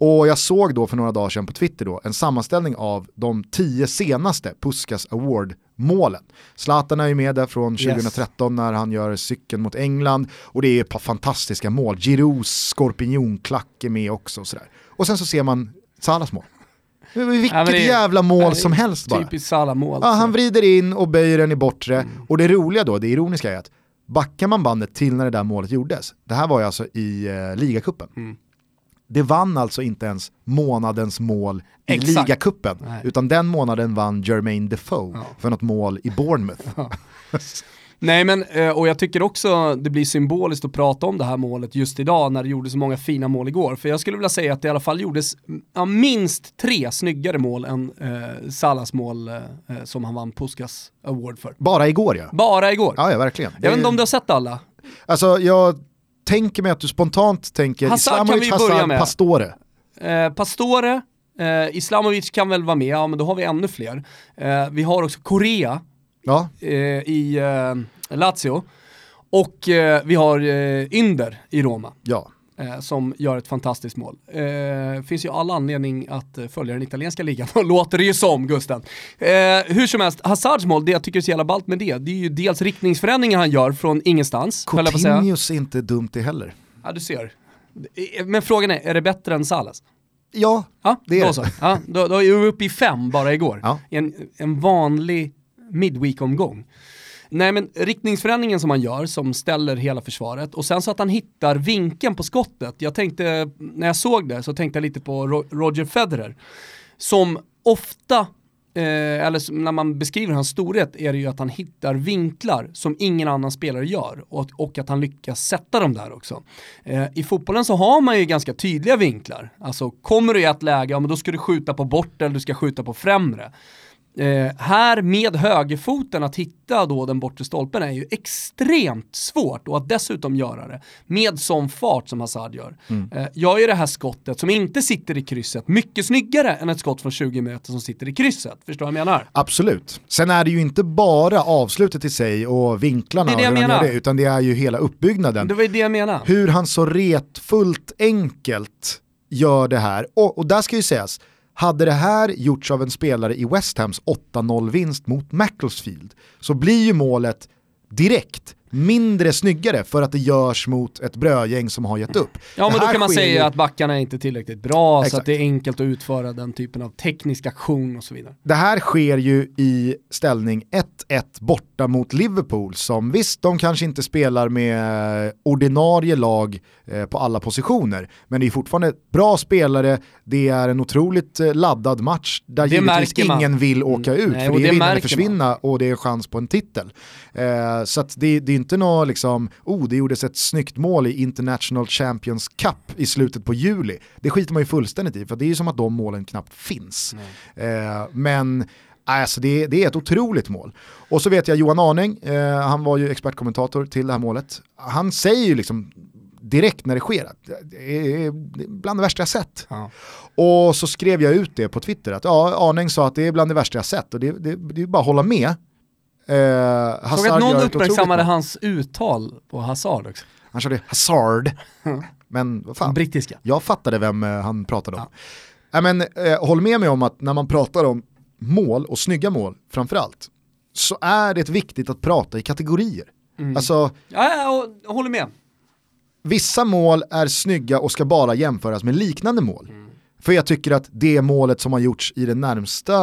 och jag såg då för några dagar sedan på Twitter då en sammanställning av de tio senaste Puskas Award Award-målen. Zlatan är ju med där från 2013 när han gör cykeln mot England och det är ett par fantastiska mål. Giroux skorpionklack är med också och sådär. Och sen så ser man Salahs mål. Vilket Ja, det jävla mål Ja, som helst bara. Typiskt Salah-mål. Ja, han vrider in och böjer den i bortre. Och det roliga då, det ironiska är att backar man bandet till när det där målet gjordes, det här var ju alltså i eh, ligacupen. Mm. Det vann alltså inte ens månadens mål i Exakt. ligacupen, utan den månaden vann Jermaine Defoe Ja. för något mål i Bournemouth. Nej men, eh, och jag tycker också det blir symboliskt att prata om det här målet just idag när det gjordes så många fina mål igår. För jag skulle vilja säga att det i alla fall gjordes ja, minst tre snyggare mål än eh, Salas mål eh, eh, som han vann Puskas Award för. Bara igår ja. Bara igår. Ja, ja verkligen. Jag vet inte om du har sett alla? Alltså jag tänker mig att du spontant tänker kan Islamovic, med. Pastore. Eh, Pastore, eh, Islamovic kan väl vara med, ja men då har vi ännu fler. Eh, vi har också Korea Ja, eh, i eh, Lazio. Och eh, vi har Ynder i Roma. ja. Eh, som gör ett fantastiskt mål. Eh, finns ju all anledning att eh, följa den italienska ligan, låter det ju som Gusten. Eh, hur som helst, Hazards mål, det jag tycker är så jävla ballt med det, det är ju dels riktningsförändringen han gör från ingenstans. Coutinhos är inte dumt det heller. Ja, du ser. Eh, Men frågan är, är det bättre än Salas? Ja, Ja, Det är då det. så. Ja, då, då är vi uppe i fem bara igår. Ja. En, en vanlig midweek-omgång. Nej men riktningsförändringen som han gör, som ställer hela försvaret, och sen så att han hittar vinkeln på skottet. Jag tänkte, när jag såg det så tänkte jag lite på Roger Federer, som ofta eh, eller när man beskriver hans storhet är det ju att han hittar vinklar som ingen annan spelare gör och, och att han lyckas sätta dem där också. Eh, I fotbollen så har man ju ganska tydliga vinklar. Alltså kommer du i ett läge, ja men då ska du skjuta på bort eller du ska skjuta på främre. Eh, här med högerfoten att hitta då den bortre stolpen är ju extremt svårt och att dessutom göra det med sån fart som Hazard gör. Mm. Eh, gör ju det här skottet som inte sitter i krysset mycket snyggare än ett skott från 20 meter som sitter i krysset. Förstår du vad jag menar? Absolut. Sen är det ju inte bara avslutet i sig och vinklarna det är det jag menar. Det, utan det är ju hela uppbyggnaden. Det var ju det jag menade. Hur han så retfullt enkelt gör det här. Och, och där ska ju sägas, hade det här gjorts av en spelare i West Hams 8-0 vinst mot Macclesfield så blir ju målet direkt mindre snyggare för att det görs mot ett brödgäng som har gett upp. Ja men då kan man säga ju... att backarna är inte tillräckligt bra Exakt. så att det är enkelt att utföra den typen av teknisk aktion och så vidare. Det här sker ju i ställning 1-1 borta mot Liverpool som visst, de kanske inte spelar med ordinarie lag eh, på alla positioner, men det är fortfarande bra spelare, det är en otroligt eh, laddad match där det givetvis ingen vill åka ut, Nej, för det är vinna eller försvinna man. och det är chans på en titel. Eh, så att det, det är inte något liksom, oh det gjordes ett snyggt mål i International Champions Cup i slutet på juli. Det skiter man ju fullständigt i, för det är ju som att de målen knappt finns. Eh, men Alltså det, det, är ett otroligt mål. Och så vet jag Johan Arning, eh, han var ju expertkommentator till det här målet. Han säger ju liksom direkt när det sker att det är bland det värsta jag sett. Ja. Och så skrev jag ut det på Twitter att ja, Arning sa att det är bland det värsta jag sett och det, det, det är bara att hålla med. Eh, Såg att någon uppmärksammade hans uttal på Hazard också. Han körde Hazard. men vad fan, Brittiska. jag fattade vem eh, han pratade om. Ja. Äh, men, eh, håll med mig om att när man pratar om mål och snygga mål framförallt så är det viktigt att prata i kategorier. Mm. Alltså, ja, jag håller med. Vissa mål är snygga och ska bara jämföras med liknande mål. Mm. För jag tycker att det målet som har gjorts i den närmsta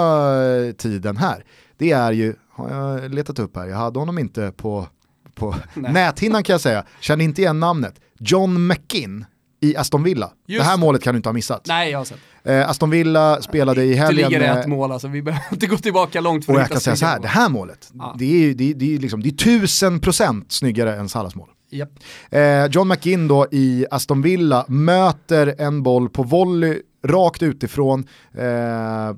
eh, tiden här, det är ju har jag letat upp här, jag hade honom inte på, på näthinnan kan jag säga, känner inte igen namnet. John McKinn i Aston Villa. Just. Det här målet kan du inte ha missat. Nej, jag har sett. Eh, Aston Villa spelade i helgen. Det ligger ett mål alltså, vi behöver inte gå tillbaka långt för Och jag kan säga så här, det här målet, ah. det är ju det, det är liksom, det är tusen procent snyggare än Salas mål. Yep. Eh, John McKinn då i Aston Villa möter en boll på volley rakt utifrån. Eh,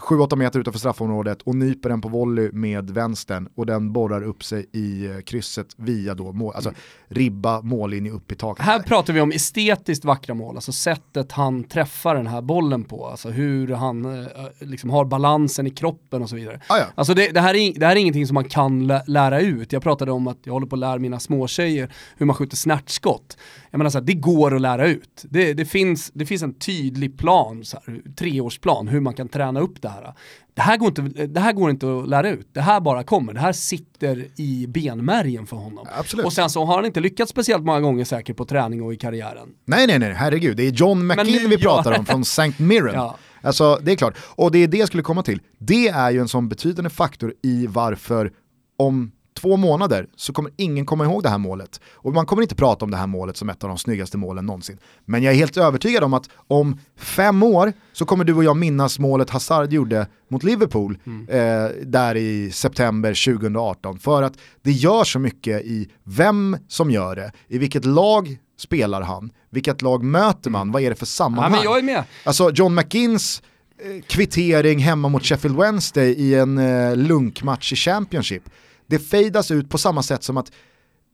7-8 meter utanför straffområdet och nyper den på volley med vänstern och den borrar upp sig i eh, krysset via då mål, alltså ribba mållinje upp i taket. Här pratar vi om estetiskt vackra mål, alltså sättet han träffar den här bollen på, alltså hur han eh, liksom har balansen i kroppen och så vidare. Ah, ja. Alltså det, det, här är, det här är ingenting som man kan lära ut. Jag pratade om att jag håller på att lära mina småtjejer hur man skjuter snärtskott. Jag menar så här, det går att lära ut. Det, det, finns, det finns en tydlig plan, så här, treårsplan, hur man kan träna upp det här. Det här, går inte, det här går inte att lära ut, det här bara kommer, det här sitter i benmärgen för honom. Absolut. Och sen så har han inte lyckats speciellt många gånger säkert på träning och i karriären. Nej, nej, nej, herregud, det är John McKinn vi pratar ja. om från St. Mirren. Ja. Alltså det är klart, och det är det jag skulle komma till. Det är ju en sån betydande faktor i varför om två månader så kommer ingen komma ihåg det här målet. Och man kommer inte prata om det här målet som ett av de snyggaste målen någonsin. Men jag är helt övertygad om att om fem år så kommer du och jag minnas målet Hazard gjorde mot Liverpool mm. eh, där i september 2018. För att det gör så mycket i vem som gör det, i vilket lag spelar han, vilket lag möter man, vad är det för sammanhang? Ja, men jag är med. Alltså John McGinns eh, kvittering hemma mot Sheffield Wednesday i en eh, lunkmatch i Championship det fejdas ut på samma sätt som att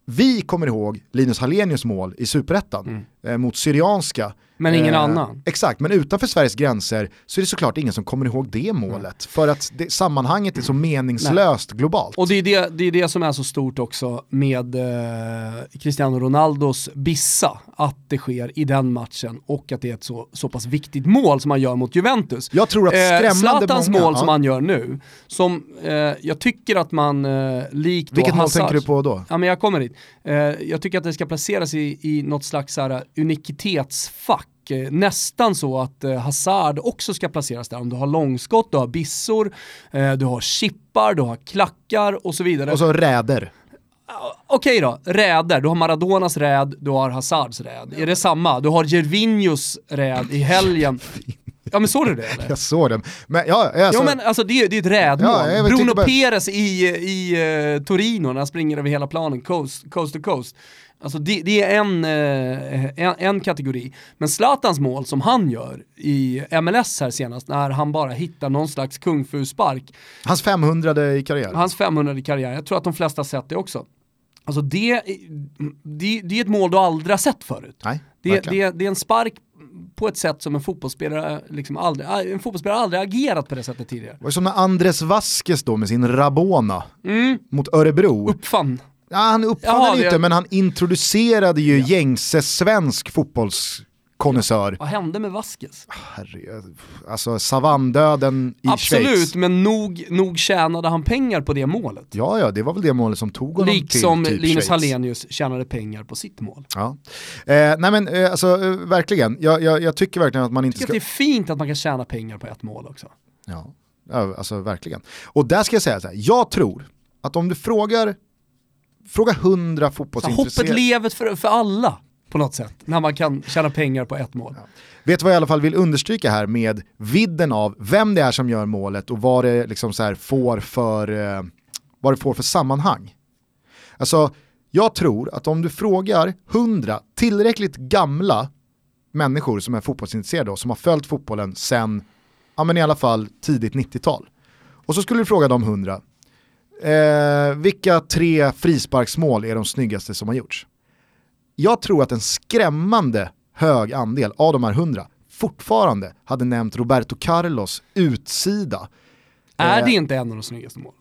vi kommer ihåg Linus Hallenius mål i superettan mm. eh, mot Syrianska men ingen eh, annan. Exakt, men utanför Sveriges gränser så är det såklart ingen som kommer ihåg det målet. För att det, sammanhanget är så meningslöst Nej. globalt. Och det är det, det är det som är så stort också med eh, Cristiano Ronaldos bissa. Att det sker i den matchen och att det är ett så, så pass viktigt mål som han gör mot Juventus. Jag tror att eh, skrämmande Zlatans många, mål ja. som han gör nu, som eh, jag tycker att man eh, likt Vilket mål tänker du på då? Ja men jag kommer dit. Eh, jag tycker att det ska placeras i, i något slags här, unikitetsfack Eh, nästan så att eh, Hazard också ska placeras där. Om du har långskott, du har bissor, eh, du har chippar, du har klackar och så vidare. Och så räder. Okej då, räder. Du har Maradonas räd, du har Hazards räd. Är det samma? Du har Gervinhos räd i helgen. Ja men såg du det eller? Jag såg den. Men ja, alltså, Jo men alltså det, är- det är ett rädmål. Ja, Bruno bara- Perez i, i uh, Torino när han springer över hela planen, coast, coast to coast. Alltså det, det är en, eh, en, en kategori. Men Zlatans mål som han gör i MLS här senast, när han bara hittar någon slags kung fu-spark, Hans 500 i karriär. hans 500 i karriären, jag tror att de flesta har sett det också. Alltså det, det, det är ett mål du aldrig har sett förut. Nej, Det, det, det är en spark på ett sätt som en fotbollsspelare, liksom aldrig, en fotbollsspelare aldrig agerat på det sättet tidigare. Det var som när Andres Vasquez då med sin Rabona Mm. mot Örebro. Uppfann. Ja, han uppfann Jaha, det- inte, men han introducerade ju gängse svensk fotbollskonnässör. Vad hände med Vasquez? Herre, alltså savanndöden i Absolut, Schweiz. men nog, nog tjänade han pengar på det målet. Ja, ja, det var väl det målet som tog honom Liksom till typ Linus Schweiz. Hallenius tjänade pengar på sitt mål. Ja. Eh, nej men eh, alltså eh, verkligen, jag, jag, jag tycker verkligen att man inte Jag tycker ska... det är fint att man kan tjäna pengar på ett mål också. Ja, ja, alltså verkligen. Och där ska jag säga så här, jag tror att om du frågar, fråga hundra fotbollsintresserade... hoppet lever för, för alla på något sätt, när man kan tjäna pengar på ett mål. Vet du vad jag i alla fall vill understryka här med vidden av vem det är som gör målet och vad det liksom så här får för, eh, vad det får för sammanhang. Alltså, jag tror att om du frågar hundra tillräckligt gamla människor som är fotbollsintresserade och som har följt fotbollen sen, ja men i alla fall tidigt 90-tal. Och så skulle du fråga de hundra, eh, vilka tre frisparksmål är de snyggaste som har gjorts? Jag tror att en skrämmande hög andel av de här hundra fortfarande hade nämnt Roberto Carlos utsida. Är Eh, det inte en av de snyggaste målen?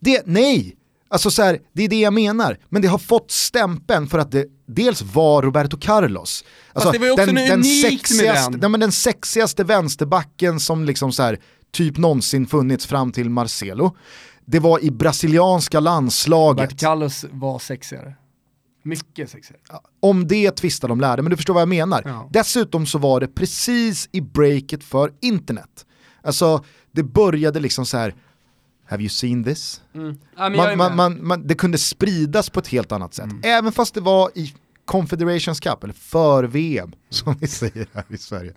Det, nej, alltså så här, det är det jag menar. Men det har fått stämpeln för att det dels var Roberto Carlos. Alltså, det var ju också unikt med sexigaste, den. nej, men den sexigaste vänsterbacken som liksom så här, typ någonsin funnits fram till Marcelo. Det var i brasilianska landslaget. Bert Carlos var sexigare. Mycket sexigare. Om det tvistar de lärde, men du förstår vad jag menar. Ja. Dessutom så var det precis i breaket för internet. Alltså, det började liksom så här. have you seen this? Mm. Ja, Man, man, man, det kunde spridas på ett helt annat sätt. Även fast det var i Confederations Cup, eller för-VM, som vi säger här i Sverige.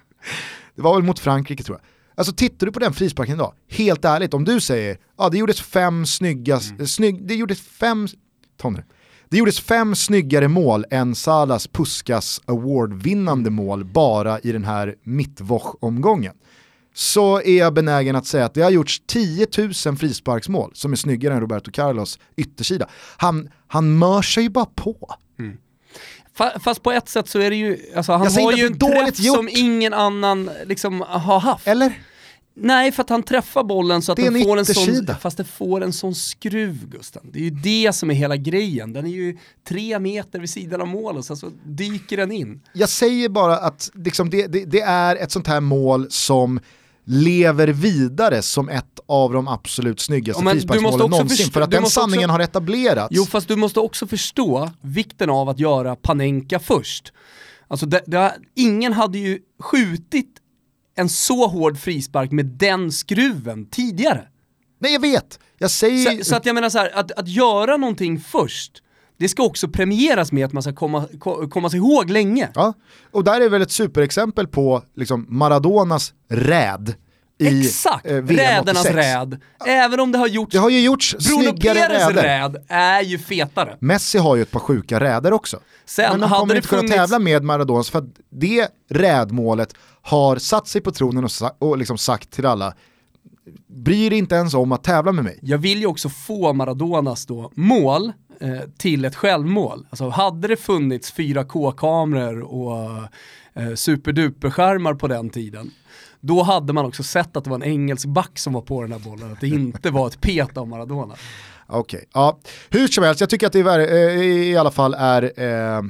Det var väl mot Frankrike tror jag. Alltså tittar du på den frisparken idag, helt ärligt, om du säger, ja det gjordes fem snygga, snygg, det gjordes fem, Tonne. Det gjordes fem snyggare mål än Salas Puskas Award-vinnande mål bara i den här mittwoch-omgången. Så är jag benägen att säga att det har gjorts 10 000 frisparksmål som är snyggare än Roberto Carlos yttersida. Han, han mör sig ju bara på. Fa- Fast på ett sätt så är det ju, alltså han har ju en träff gjort. som ingen annan liksom har haft. Eller? Nej, för att han träffar bollen så att den en får en sån, fast det får en sån skruv Gusten. Det är ju det som är hela grejen. Den är ju tre meter vid sidan av målet, sen så dyker den in. Jag säger bara att liksom det, det, det är ett sånt här mål som lever vidare som ett av de absolut snyggaste Ja, frisparksmålen någonsin förstå- för att den måste också- sanningen har etablerats. Jo, fast du måste också förstå vikten av att göra Panenka först. Alltså, det, det, ingen hade ju skjutit en så hård frispark med den skruven tidigare. Nej jag vet, jag säger Så, så att jag menar så här, att, att göra någonting först, det ska också premieras med att man ska komma, ko- komma sig ihåg länge. Ja, och där är väl ett superexempel på liksom Maradonas räd i Exakt, eh, rädernas 86. räd. Även om det har gjorts, Det har ju gjorts Bruno räder. räd är ju fetare. Messi har ju ett par sjuka räder också. Sen Men de hade kommer inte kunna funnits- tävla med Maradonas för att det rädmålet har satt sig på tronen och, och liksom sagt till alla, bry dig inte ens om att tävla med mig. Jag vill ju också få Maradonas då mål eh, till ett självmål. Alltså hade det funnits 4K-kameror och eh, superduper-skärmar på den tiden, då hade man också sett att det var en engelsk back som var på den här bollen, att det inte var ett pet av Maradona. Okej, ja. Hur som helst, jag tycker att det är, eh, i alla fall är eh,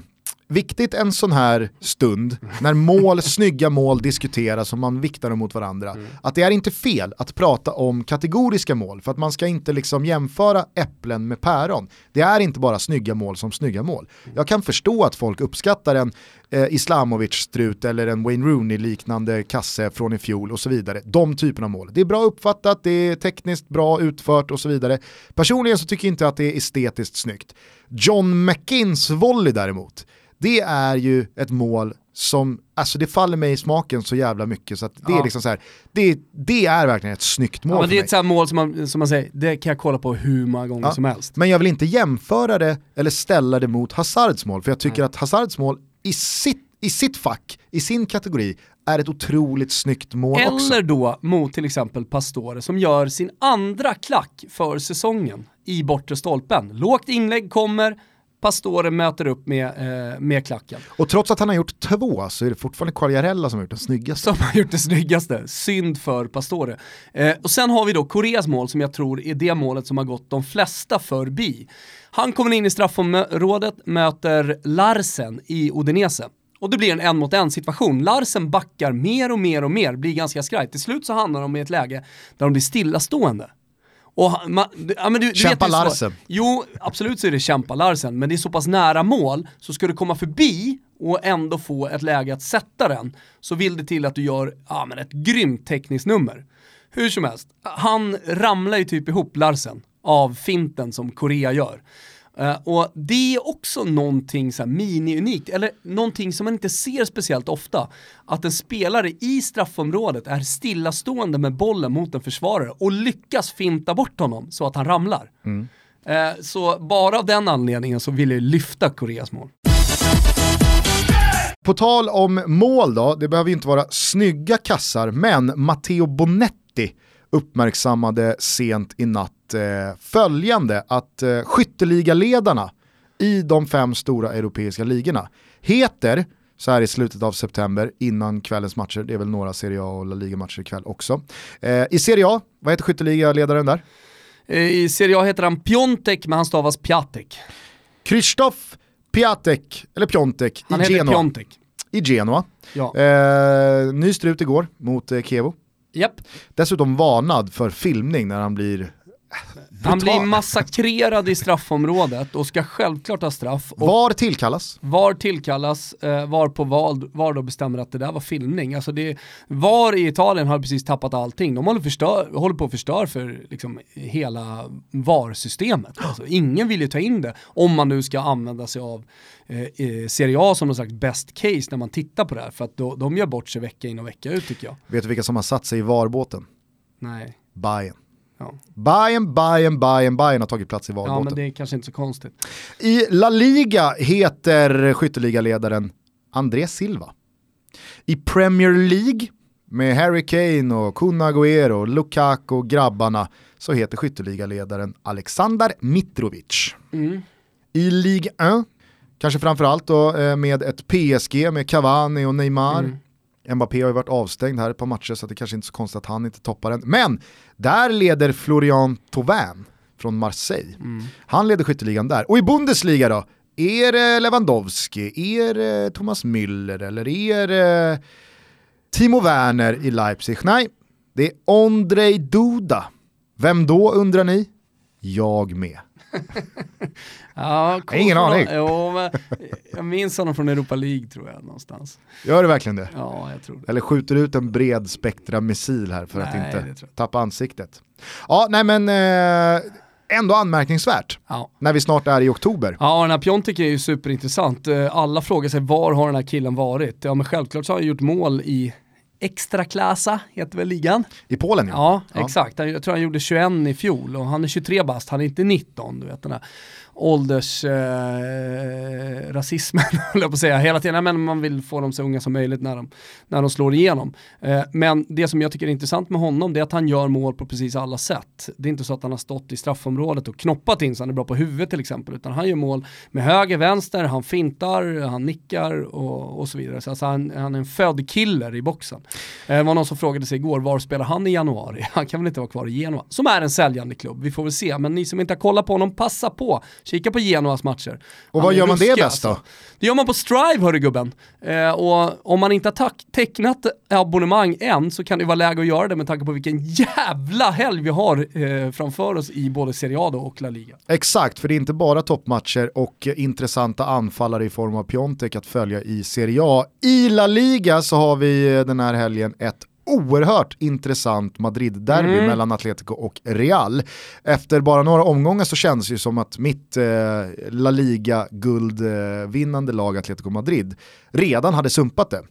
viktigt en sån här stund, när mål, snygga mål diskuteras och man viktar dem mot varandra, att det är inte fel att prata om kategoriska mål, för att man ska inte liksom jämföra äpplen med päron. Det är inte bara snygga mål som snygga mål. Jag kan förstå att folk uppskattar en eh, Islamovic-strut eller en Wayne Rooney-liknande kasse från i fjol och så vidare. De typerna av mål. Det är bra uppfattat, det är tekniskt bra utfört och så vidare. Personligen så tycker jag inte att det är estetiskt snyggt. John McKinns volley däremot, det är ju ett mål som, alltså det faller mig i smaken så jävla mycket så att det Ja. är liksom så här, det, det är verkligen ett snyggt mål Ja, men det är ett sånt mål som man, som man säger, det kan jag kolla på hur många gånger Ja. som helst. Men jag vill inte jämföra det eller ställa det mot Hazards mål, för jag tycker Nej. att Hazards mål i sitt, i sitt fack, i sin kategori, är ett otroligt snyggt mål också. Eller då mot till exempel Pastore som gör sin andra klack för säsongen i bortre stolpen. Lågt inlägg kommer, Pastore möter upp med, eh, med klacken. Och trots att han har gjort två så är det fortfarande Quagliarella som har gjort den snyggaste. Som har gjort det snyggaste, synd för Pastore. Eh, och sen har vi då Koreas mål som jag tror är det målet som har gått de flesta förbi. Han kommer in i straffområdet, möter Larsen i Udinese. Och det blir en en mot en situation. Larsen backar mer och mer och mer, blir ganska skraj. Till slut så hamnar de i ett läge där de blir stillastående. Och man, ja, men du, du Kämpa Larsen. Jo, absolut så är det kämpa Larsen, men det är så pass nära mål, så ska du komma förbi och ändå få ett läge att sätta den, så vill det till att du gör ja, men ett grymt tekniskt nummer. Hur som helst, han ramlar ju typ ihop Larsen av finten som Korea gör. Eh, och det är också någonting så mini-unikt, eller någonting som man inte ser speciellt ofta. Att en spelare i straffområdet är stillastående med bollen mot en försvarare och lyckas finta bort honom så att han ramlar. Eh, så bara av den anledningen så vill jag lyfta Koreas mål. På tal om mål då, det behöver ju inte vara snygga kassar, men Matteo Bonetti uppmärksammade sent i natt eh, följande att eh, skytteligaledarna i de fem stora europeiska ligorna heter, så här i slutet av september innan kvällens matcher, det är väl några Serie A och La Liga-matcher ikväll också. Eh, I Serie A, vad heter skytteligaledaren där? Eh, I Serie A heter han Piontek, men han stavas Piatek. Krzysztof Piatek, eller Piontek, Han i heter Genoa. Piontek. I Genoa. Ja. Eh, ny strut igår mot eh, Kevo. Japp. Dessutom varnad för filmning när han blir Han blir massakrerad i straffområdet och ska självklart ha straff. Var tillkallas. VAR tillkallas, eh, VAR på VAR, VAR då bestämmer att det där var filmning. Alltså det, VAR i Italien har precis tappat allting. De håller, förstör, håller på att förstöra för liksom, hela VAR-systemet. Alltså, ingen vill ju ta in det om man nu ska använda sig av eh, eh, Serie A som någon slags best case när man tittar på det här. För att då, de gör bort sig vecka in och vecka ut tycker jag. Vet du vilka som har satt sig i VAR-båten? Nej. Bayern. Ja. Bayern, Bayern, Bayern, Bayern har tagit plats i ja, VAR-båten. men det är kanske inte så konstigt. I La Liga heter skytteligaledaren André Silva. I Premier League med Harry Kane och Kun Agüero, Lukaku och grabbarna så heter skytteligaledaren Aleksandar Mitrovic. Mm. I Ligue 1, kanske framförallt då eh, med ett PSG med Cavani och Neymar. Mm. Mbappé har ju varit avstängd här ett par matcher så det kanske inte är så konstigt att han inte toppar den. Men där leder Florian Thauvin från Marseille. Mm. Han leder skytteligan där. Och i Bundesliga då? Är det Lewandowski, är det Thomas Müller eller är det Timo Werner i Leipzig? Nej, det är Ondrej Duda. Vem då undrar ni? Jag med. Ja, har ingen aning. Jo, men jag minns honom från Europa League tror jag någonstans. Gör det verkligen det? Ja, jag tror det. Eller skjuter ut en bred spektra missil här för att Nej, det inte tappa ansiktet. Ja, nej men eh, ändå anmärkningsvärt Ja. när vi snart är i oktober. Ja, den här Piontek är ju superintressant. Eh, Alla frågar sig var har den här killen varit? Ja, men självklart så har han gjort mål i Extra klassa heter väl ligan? I Polen ja. Ja, Ja. exakt. Jag tror han gjorde 21 i fjol och han är 23 bast, han är inte 19. Du vet den här åldersrasismen, eh, höll jag på att säga, hela tiden. Men man vill få dem så unga som möjligt när de, när de slår igenom. Eh, men det som jag tycker är intressant med honom det är att han gör mål på precis alla sätt. Det är inte så att han har stått i straffområdet och knoppat in så han är bra på huvudet till exempel, utan han gör mål med höger, vänster, han fintar, han nickar och, och så vidare. Så alltså han, han är en född killer i boxen. Eh, Det var någon som frågade sig igår, var spelar han i januari? Han kan väl inte vara kvar i Genoa? Som är en säljande klubb, vi får väl se. Men ni som inte har kollat på honom, passa på. Kika på Genoas matcher. Och vad gör man det ruskig, bäst då? Det gör man på Strive hörru gubben. Eh, och om man inte har tecknat abonnemang än så kan det vara läge att göra det med tanke på vilken jävla helg vi har eh, framför oss i både Serie A då och La Liga. Exakt, för det är inte bara toppmatcher och intressanta anfallare i form av Piontek att följa i Serie A. I La Liga så har vi eh, den här helgen ett oerhört intressant Madrid-derby Mm. mellan Atletico och Real. Efter bara några omgångar så känns det ju som att mitt eh, La Liga-guldvinnande lag Atletico Madrid redan hade sumpat det.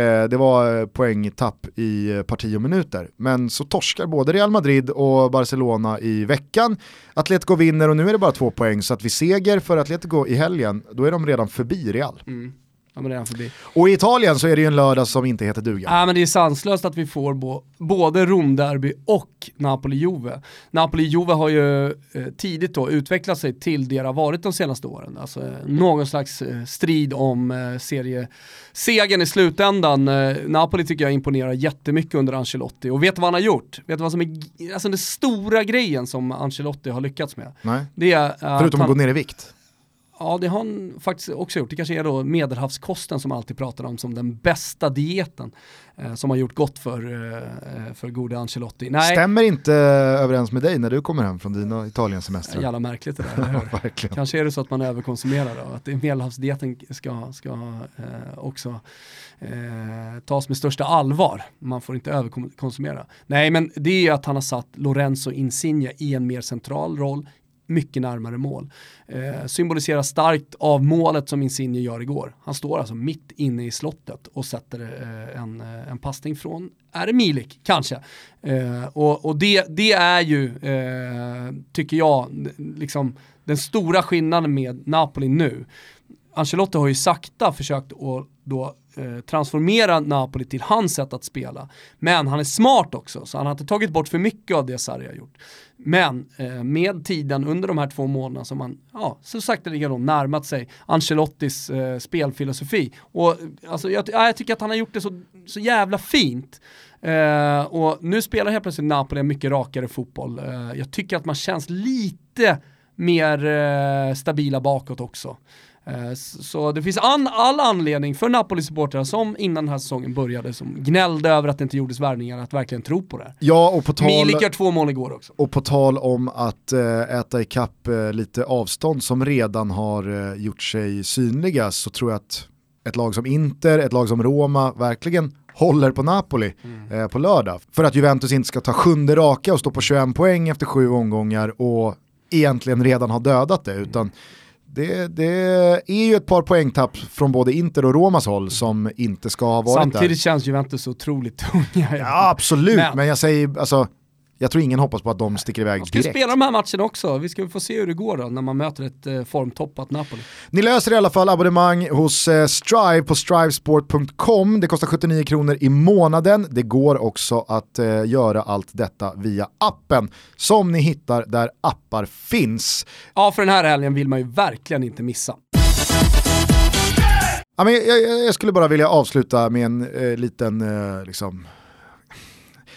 Eh, det var eh, poängtapp i eh, parti och minuter. Men så torskar både Real Madrid och Barcelona i veckan. Atletico vinner och nu är det bara två poäng så att vi seger för Atletico i helgen, då är de redan förbi Real. Mm. Det är han förbi. Och i Italien så är det ju en lördag som inte heter duga. Ja, men det är sanslöst att vi får bo, både Romderby och Napoli-Juve. Napoli-Juve har ju eh, tidigt då utvecklat sig till det det har varit de senaste åren. Alltså eh, någon slags eh, strid om eh, seriesegern i slutändan. Eh, Napoli tycker jag imponerar jättemycket under Ancelotti. Och vet du vad han har gjort? Vet du vad som är alltså den stora grejen som Ancelotti har lyckats med? Nej. Det är, Förutom att att han, gå ner i vikt. Ja, det har han faktiskt också gjort. Det kanske är då medelhavskosten som man alltid pratar om som den bästa dieten eh, som har gjort gott för, eh, för gode Ancelotti. Nej, Stämmer inte överens med dig när du kommer hem från dina Italiensemestrar. jävla märkligt det där. Kanske är det så att man överkonsumerar då, att medelhavsdieten ska, ska eh, också eh, tas med största allvar. Man får inte överkonsumera. Nej, men det är att han har satt Lorenzo Insigne i en mer central roll, mycket närmare mål. Eh, symboliserar starkt av målet som Insigne gör igår. Han står alltså mitt inne i slottet och sätter eh, en, eh, en passning från, är det Milik? Kanske. Eh, och och det, det är ju, eh, tycker jag, liksom den stora skillnaden med Napoli nu. Ancelotti har ju sakta försökt att då Eh, transformera Napoli till hans sätt att spela. Men han är smart också, så han har inte tagit bort för mycket av det Sarri har gjort. Men eh, med tiden under de här två månaderna som han, ja, så sakteliga då närmat sig Ancelottis eh, spelfilosofi. Och alltså, jag, ja, jag tycker att han har gjort det så, så jävla fint. Eh, och nu spelar helt plötsligt Napoli en mycket rakare fotboll. Eh, jag tycker att man känns lite mer eh, stabila bakåt också. Eh, Så det finns an, all anledning för Napoli-supportrar som innan den här säsongen började, som gnällde över att det inte gjordes värvningar, att verkligen tro på det. Ja, och på tal... Milik gör två mål igår också. Och på tal om att eh, äta ikapp eh, lite avstånd som redan har gjort sig synliga så tror jag att ett lag som Inter, ett lag som Roma verkligen håller på Napoli eh, på lördag. För att Juventus inte ska ta sjunde raka och stå på 21 poäng efter sju omgångar och egentligen redan ha dödat det. Utan det, det är ju ett par poängtapp från både Inter och Romas håll som inte ska ha varit där. Samtidigt känns Juventus så otroligt tunga. Ja absolut, men, Men- jag säger, alltså, jag tror ingen hoppas på att de sticker iväg Man ska direkt. spela de här matcherna också, vi ska få se hur det går då när man möter ett eh, formtoppat Napoli. Ni löser i alla fall abonnemang hos eh, Strive på strivesport.com. Det kostar 79 kronor i månaden. Det går också att eh, göra allt detta via appen som ni hittar där appar finns. Ja, för den här helgen vill man ju verkligen inte missa. Ja, men jag, jag, jag skulle bara vilja avsluta med en eh, liten, liksom...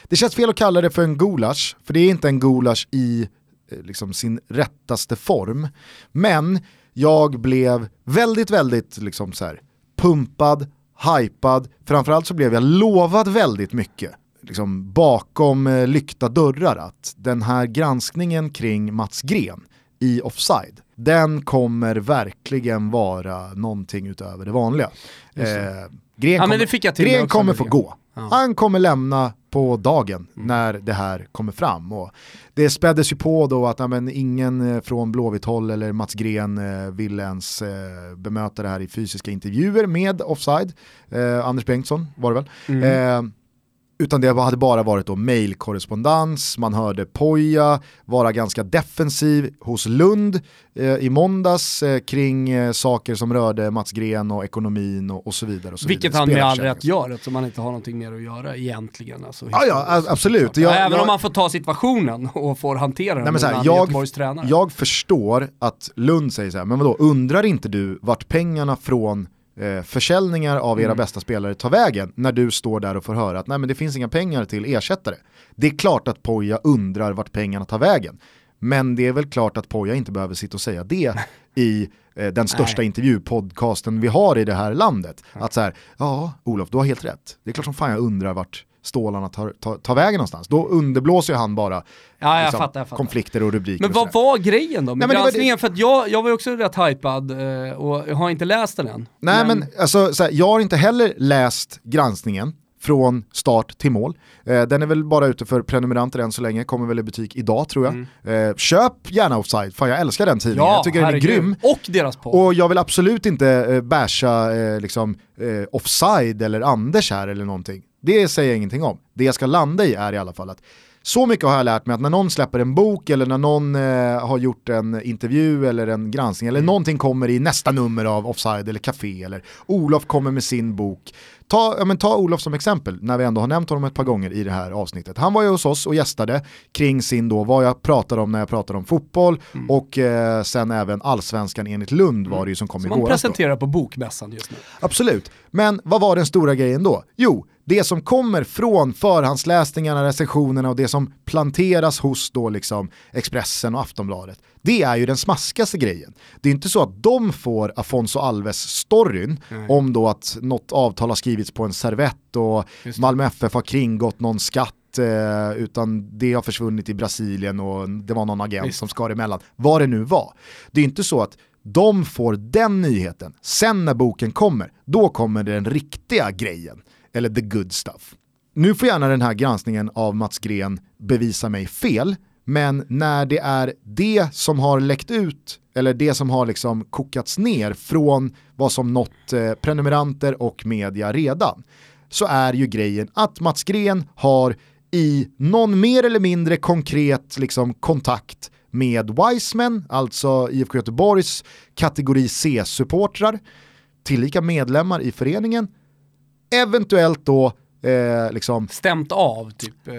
Det känns fel att kalla det för en gulasch, för det är inte en gulasch i eh, liksom, sin rättaste form. Men jag blev väldigt, väldigt liksom, så här, pumpad, hypad, framförallt så blev jag lovad väldigt mycket liksom, bakom eh, lyckta dörrar att den här granskningen kring Mats Gren i Offside, den kommer verkligen vara någonting utöver det vanliga. Eh, Gren Ja, kommer, det Gren kommer få gå. Ja. Han kommer lämna på dagen Mm. när det här kommer fram. Och det späddes ju på då att men, ingen eh, från Blåvitt håll eller Mats Gren eh, ville ens eh, bemöta det här i fysiska intervjuer med Offside. Eh, Anders Bengtsson var det väl. Mm. Utan det hade bara varit då mailkorrespondens, man hörde Poja vara ganska defensiv hos Lund eh, i måndags eh, kring eh, saker som rörde Mats Gren och ekonomin och, och så vidare. Och så Vilket vidare. han med all rätt gör eftersom han inte har någonting mer att göra egentligen. Alltså, Ja, ja, absolut. Jag- Även jag- om han får ta situationen och får hantera den Nej, men så här, jag, tränare. jag förstår att Lund säger så här, men vadå, undrar inte du vart pengarna från eh, försäljningar av era Mm. bästa spelare tar vägen när du står där och får höra att nej men det finns inga pengar till ersättare. Det är klart att Poja undrar vart pengarna tar vägen. Men det är väl klart att Poja inte behöver sitta och säga det i eh, den största Nej. intervjupodcasten vi har i det här landet. Att så här, ja Olof du har helt rätt. Det är klart som fan jag undrar vart stålarna tar, tar, tar vägen någonstans. Då underblåser ju han bara Ja, liksom, fattar, fattar. konflikter och rubriker. Men och vad var grejen då med Nej, men det granskningen? För att jag, jag var ju också rätt hypad eh, och jag har inte läst den än. Nej men, alltså, så här, jag har inte heller läst granskningen. från start till mål. Eh, den är väl bara ute för prenumeranter än så länge, kommer väl i butik idag tror jag. Mm. Eh, köp gärna Offside, fan jag älskar den tidningen, Ja, jag tycker den är grym. Och deras podd. Och jag vill absolut inte eh, basha eh, liksom, eh, offside eller Anders här eller någonting. Det säger jag ingenting om. Det jag ska landa i är i alla fall att så mycket har jag lärt mig att när någon släpper en bok eller när någon eh, har gjort en intervju eller en granskning eller någonting kommer i nästa nummer av Offside eller Café eller Olof kommer med sin bok. Ta, ja, men ta Olof som exempel när vi ändå har nämnt honom ett par gånger i det här avsnittet. Han var ju hos oss och gästade kring sin då, vad jag pratade om när jag pratade om fotboll och eh, sen även allsvenskan enligt Lund var det ju som kom Som igår. man presenterar på bokmässan just nu. Absolut, men vad var den stora grejen då? Jo, det som kommer från förhandsläsningarna, recensionerna och det som planteras hos då liksom Expressen och Aftonbladet, det är ju den smaskigaste grejen. Det är inte så att de får Afonso Alves-storyn om då att något avtal har skrivits på en servett och. Malmö FF har kringgått någon skatt eh, utan det har försvunnit i Brasilien och det var någon agent Visst. som skar emellan. Vad det nu var. Det är inte så att de får den nyheten, sen när boken kommer, då kommer den riktiga grejen, eller the good stuff. Nu får gärna den här granskningen av Mats Gren bevisa mig fel, men när det är det som har läckt ut, eller det som har liksom kokats ner från vad som nått eh, prenumeranter och media redan, så är ju grejen att Mats Gren har i någon mer eller mindre konkret liksom, kontakt med Wiseman, alltså IFK Göteborgs kategori C-supportrar, tillika medlemmar i föreningen, eventuellt då eh, liksom Stämt av typ eh,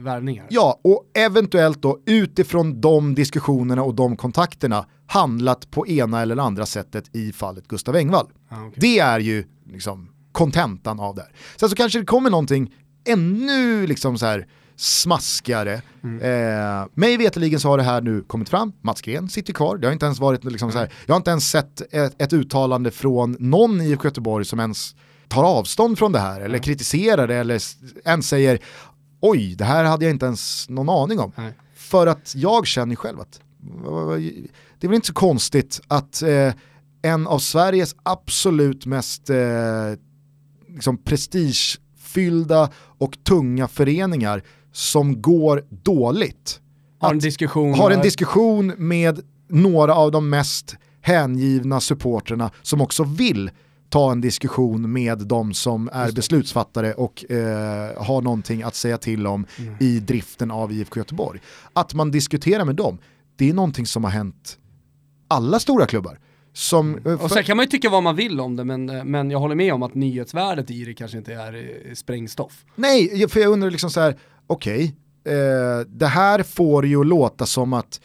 värvningar. Ja, och eventuellt då utifrån de diskussionerna och de kontakterna handlat på ena eller andra sättet i fallet Gustav Engvall. Ah, okej. Det är ju liksom kontentan av det här. Sen så kanske det kommer någonting ännu liksom så här smaskigare. Eh, mig veterligen så har det här nu kommit fram, Mats Gren sitter kvar, det har inte ens varit liksom så här, jag har inte ens sett ett, ett uttalande från någon i Göteborg som ens tar avstånd från det här eller kritiserar det eller ens säger oj, det här hade jag inte ens någon aning om. Nej. För att jag känner själv att det är väl inte så konstigt att eh, en av Sveriges absolut mest eh, liksom prestigefyllda och tunga föreningar som går dåligt Har en diskussion. har en diskussion med några av de mest hängivna supporterna som också vill ta en diskussion med de som är beslutsfattare och eh, har någonting att säga till om Mm. i driften av IFK Göteborg. Att man diskuterar med dem, det är någonting som har hänt alla stora klubbar. Som, eh, Och för- sen kan man ju tycka vad man vill om det, men, eh, men jag håller med om att nyhetsvärdet i det kanske inte är eh, sprängstoff. Nej, för jag undrar liksom så här, okej, eh, det här får ju låta som att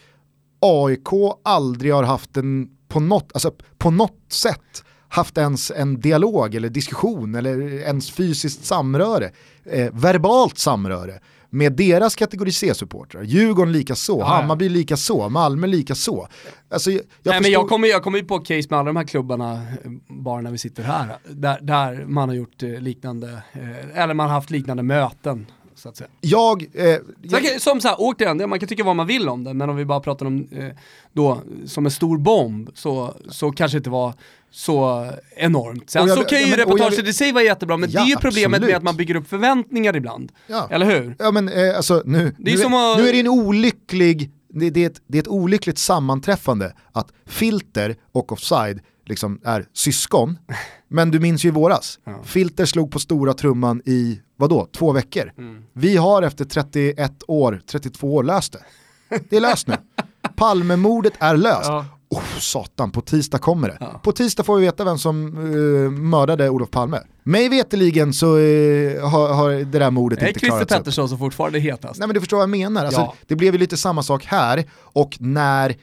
AIK aldrig har haft en, på något, alltså på något sätt, haft ens en dialog eller diskussion eller ens fysiskt samröre, eh, verbalt samröre med deras kategori C-supportrar. Djurgården lika så, ja. Hammarby lika så, Malmö lika så. Alltså, jag, jag Nej, men jag förstår- kommer, jag kommer ju på case med alla de här klubbarna, eh, bara när vi sitter här, där, där man har gjort eh, liknande, eh, eller man har haft liknande möten. Så att säga. jag, eh, jag, som så här, återigen, man kan tycka vad man vill om det, men om vi bara pratar om eh, då, som en stor bomb, så, så kanske det inte var så enormt. Sen jag- så kan ju men- jag- reportaget i sig vara jättebra, men Ja, det är ju problemet absolut. med att man bygger upp förväntningar ibland. ja. Eller hur? Ja men eh, alltså nu, Det är nu, som att- nu är det en olycklig, det, det, är ett, det är ett olyckligt sammanträffande att Filter och Offside liksom är syskon. Men du minns ju i våras, Ja. Filter slog på stora trumman i, vadå, två veckor. Mm. Vi har efter 31 år, 32 år löst det. Det är löst nu. Palmemordet är löst. Ja. Oh, satan, på tisdag kommer det. Ja. På tisdag får vi veta vem som uh, mördade Olof Palme. Mig veteligen så eh, har, har det där mordet Det är inte Christer klarats upp. Pettersson som fortfarande är hetast. Nej men du förstår vad jag menar. Alltså, Ja. Det blev ju lite samma sak här och när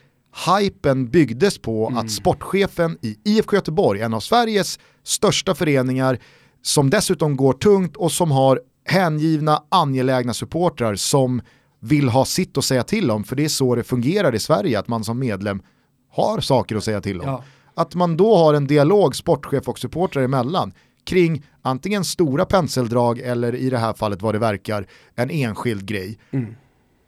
hypen byggdes på Mm. att sportchefen i IFK Göteborg, en av Sveriges största föreningar, som dessutom går tungt och som har hängivna, angelägna supportrar som vill ha sitt att säga till om, för det är så det fungerar i Sverige, att man som medlem har saker att säga till om. Ja. Att man då har en dialog sportchef och supportrar emellan kring antingen stora penseldrag eller i det här fallet vad det verkar en enskild grej. Mm.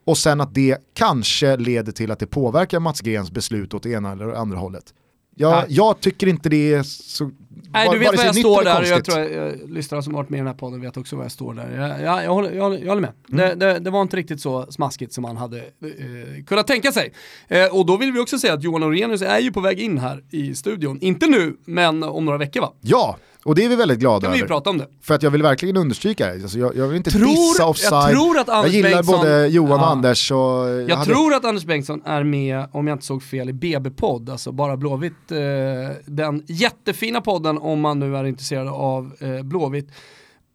Och sen att det kanske leder till att det påverkar Mats Grens beslut åt det ena eller andra hållet. Jag, jag tycker inte det är så Nej, du vet var jag står där jag tror att jag, lyssnare som varit med i den här podden vet också var jag står där. Jag, jag, jag, håller, jag, jag håller med. Mm. Det, det, det, var inte riktigt så smaskigt som man hade eh, kunnat tänka sig. Eh, och då vill vi också säga att Johan Orenius är ju på väg in här i studion. Inte nu, men om några veckor va? Ja, och det är vi väldigt glada över. Vi prata om det. För att jag vill verkligen understryka det. Alltså jag, jag vill inte tror, dissa offside. Jag, tror att Anders jag gillar Bengtsson, både Johan och Anders. Och jag, jag hade... tror att Anders Bengtsson är med, om jag inte såg fel, i BB-podd, alltså bara Blåvitt. Eh, den jättefina podden om man nu är intresserad av eh, Blåvitt.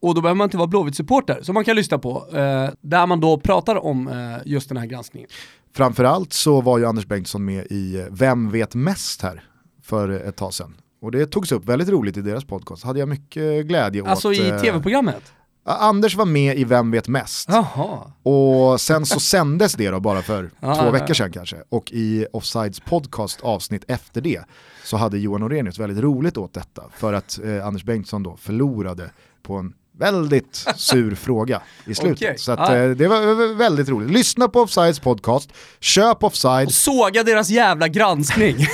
Och då behöver man inte vara Blåvitt-supporter, som man kan lyssna på. Eh, där man då pratar om eh, just den här granskningen. Framförallt så var ju Anders Bengtsson med i Vem vet mest här för ett tag sedan. Och det togs upp väldigt roligt i deras podcast, hade jag mycket glädje alltså åt. Alltså i eh, tv-programmet? Anders var med i Vem vet mest? Jaha. Och sen så sändes det då bara för två veckor sedan kanske. Och i Offsides podcast avsnitt efter det så hade Johan Orenius väldigt roligt åt detta. För att eh, Anders Bengtsson då förlorade på en väldigt sur fråga i slutet. Okay. Så att, ah. det var väldigt roligt. Lyssna på Offsides podcast, köp Offside. Och såga deras jävla granskning.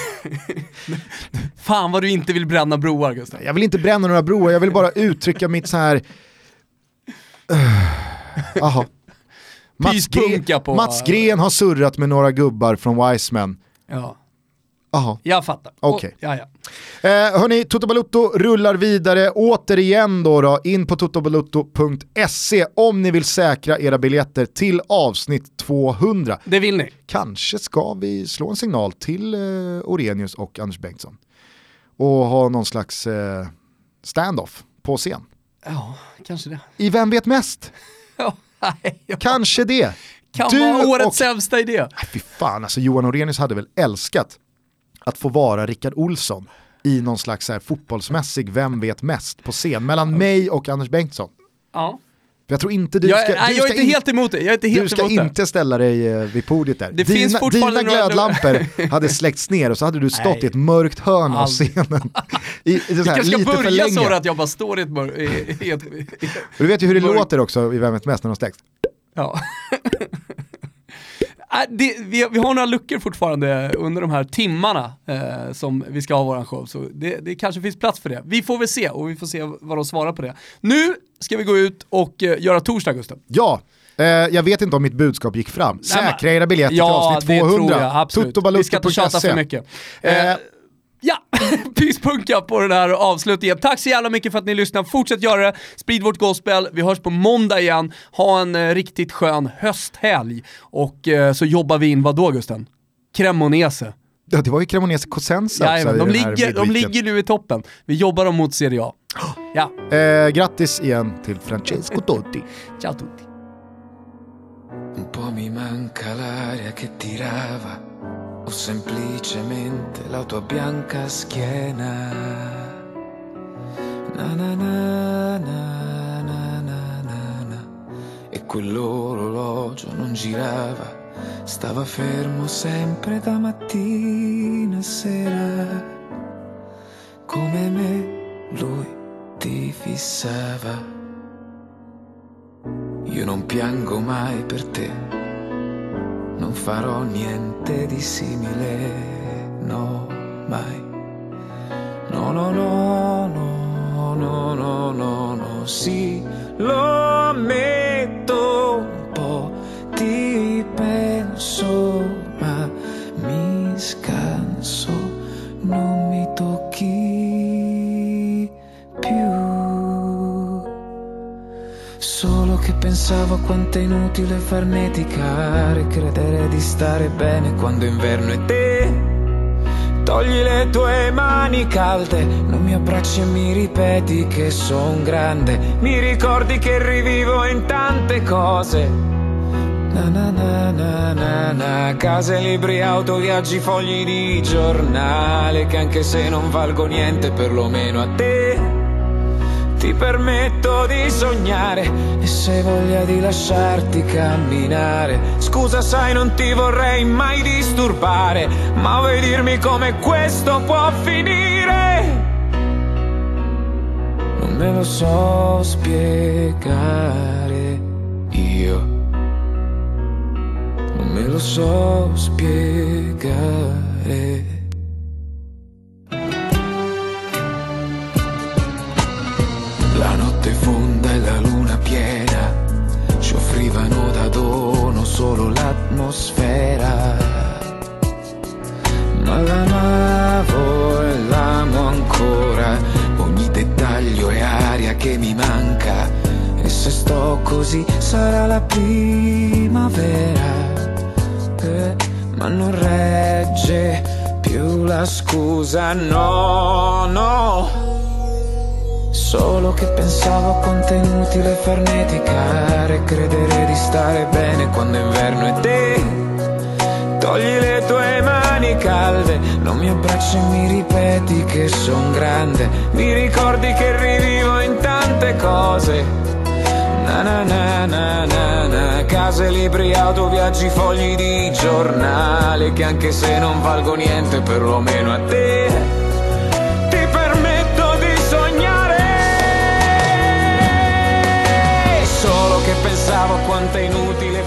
Fan vad du inte vill bränna broar Gustav. Jag vill inte bränna några broar, jag vill bara uttrycka mitt så här... Jaha. Mats, Gren, Mats Gren har surrat med några gubbar från Wiseman. Ja. Aha. Jag fattar. Okej. Okay. Ja, ja. Eh, hörni, Toto Balutto rullar vidare. Återigen då, då in på totobalutto.se om ni vill säkra era biljetter till avsnitt 200. Det vill ni. Kanske ska vi slå en signal till eh, Orenius och Anders Bengtsson. Och ha någon slags eh, stand-off på scen. Ja, kanske det. I Vem vet mest? ja, nej, ja. Kanske det. Kan du vara årets och... sämsta idé. Nej, fy fan, alltså Johan Orenius hade väl älskat att få vara Rickard Olsson i någon slags här fotbollsmässig Vem vet mest på scen mellan mig och Anders Bengtsson. Ja. För jag tror inte du jag, ska... Nej, du jag är inte in, helt emot det. Jag är inte helt du ska inte ställa dig eh, vid podiet där. Det dina, finns fortfarande dina glödlampor hade släckts ner och så hade du stått nej. i ett mörkt hörn av scenen. I, i så här, lite ska börja så att jag bara står i ett mörkt... Du vet ju hur det låter också i Vem vet mest när de släcks. Ja. Äh, det, vi, vi, har några luckor fortfarande under de här timmarna eh, som vi ska ha våran show, så det, det, kanske finns plats för det. Vi får väl se och vi får se vad de svarar på det. Nu ska vi gå ut och eh, göra torsdag Gustav. Ja, eh, jag vet inte om mitt budskap gick fram. Säkra era biljetter ja, till avsnitt 200. Ja, absolut. Vi ska inte tjata för mycket. Ja, pyspunka på den här avslutningen. Tack så jävla mycket för att ni lyssnar. Fortsätt göra det. Sprid vårt gospel. Vi hörs på måndag igen. Ha en eh, riktigt skön hösthelg. Och eh, så jobbar vi in, vad då Gusten? Cremonese. Ja, det var ju Cremonese Cosenza Jajamän, de, ligger, de ligger nu i toppen. Vi jobbar dem mot Serie A. Ja. Eh, grattis igen till Francesco Totti. Ciao tutti. Un po' mi manca l'aria che tirava o semplicemente la tua bianca schiena. Na na na na na na na na. E quell'orologio non girava, stava fermo sempre da mattina a sera. Come me lui ti fissava. Io non piango mai per te non farò niente di simile, no, mai. No, no, no, no, no, no, no, no, sì, lo ammetto un po', ti penso, che pensavo quanto è inutile farneticare, credere di stare bene quando è inverno e te. Togli le tue mani calde, non mi abbracci e mi ripeti che son grande. Mi ricordi che rivivo in tante cose. Na na na na na na Case, libri, auto, viaggi, fogli di giornale Che anche se non valgo niente perlomeno a te ti permetto di sognare e se voglia di lasciarti camminare. Scusa, sai, non ti vorrei mai disturbare, ma vuoi dirmi come questo può finire? Non me lo so spiegare io. Non me lo so spiegare. l'atmosfera, ma l'amavo e l'amo ancora, ogni dettaglio è aria che mi manca, e se sto così sarà la primavera, eh, ma non regge più la scusa, no, no. Solo che pensavo a quanto è inutile farneticare, credere di stare bene quando è inverno e te. Togli le tue mani calde, non mi abbracci e mi ripeti che son grande, mi ricordi che rivivo in tante cose. Na na na na na na. Case, libri, auto, viaggi, fogli di giornale Che anche se non valgo niente perlomeno a te pensavo quanto è inutile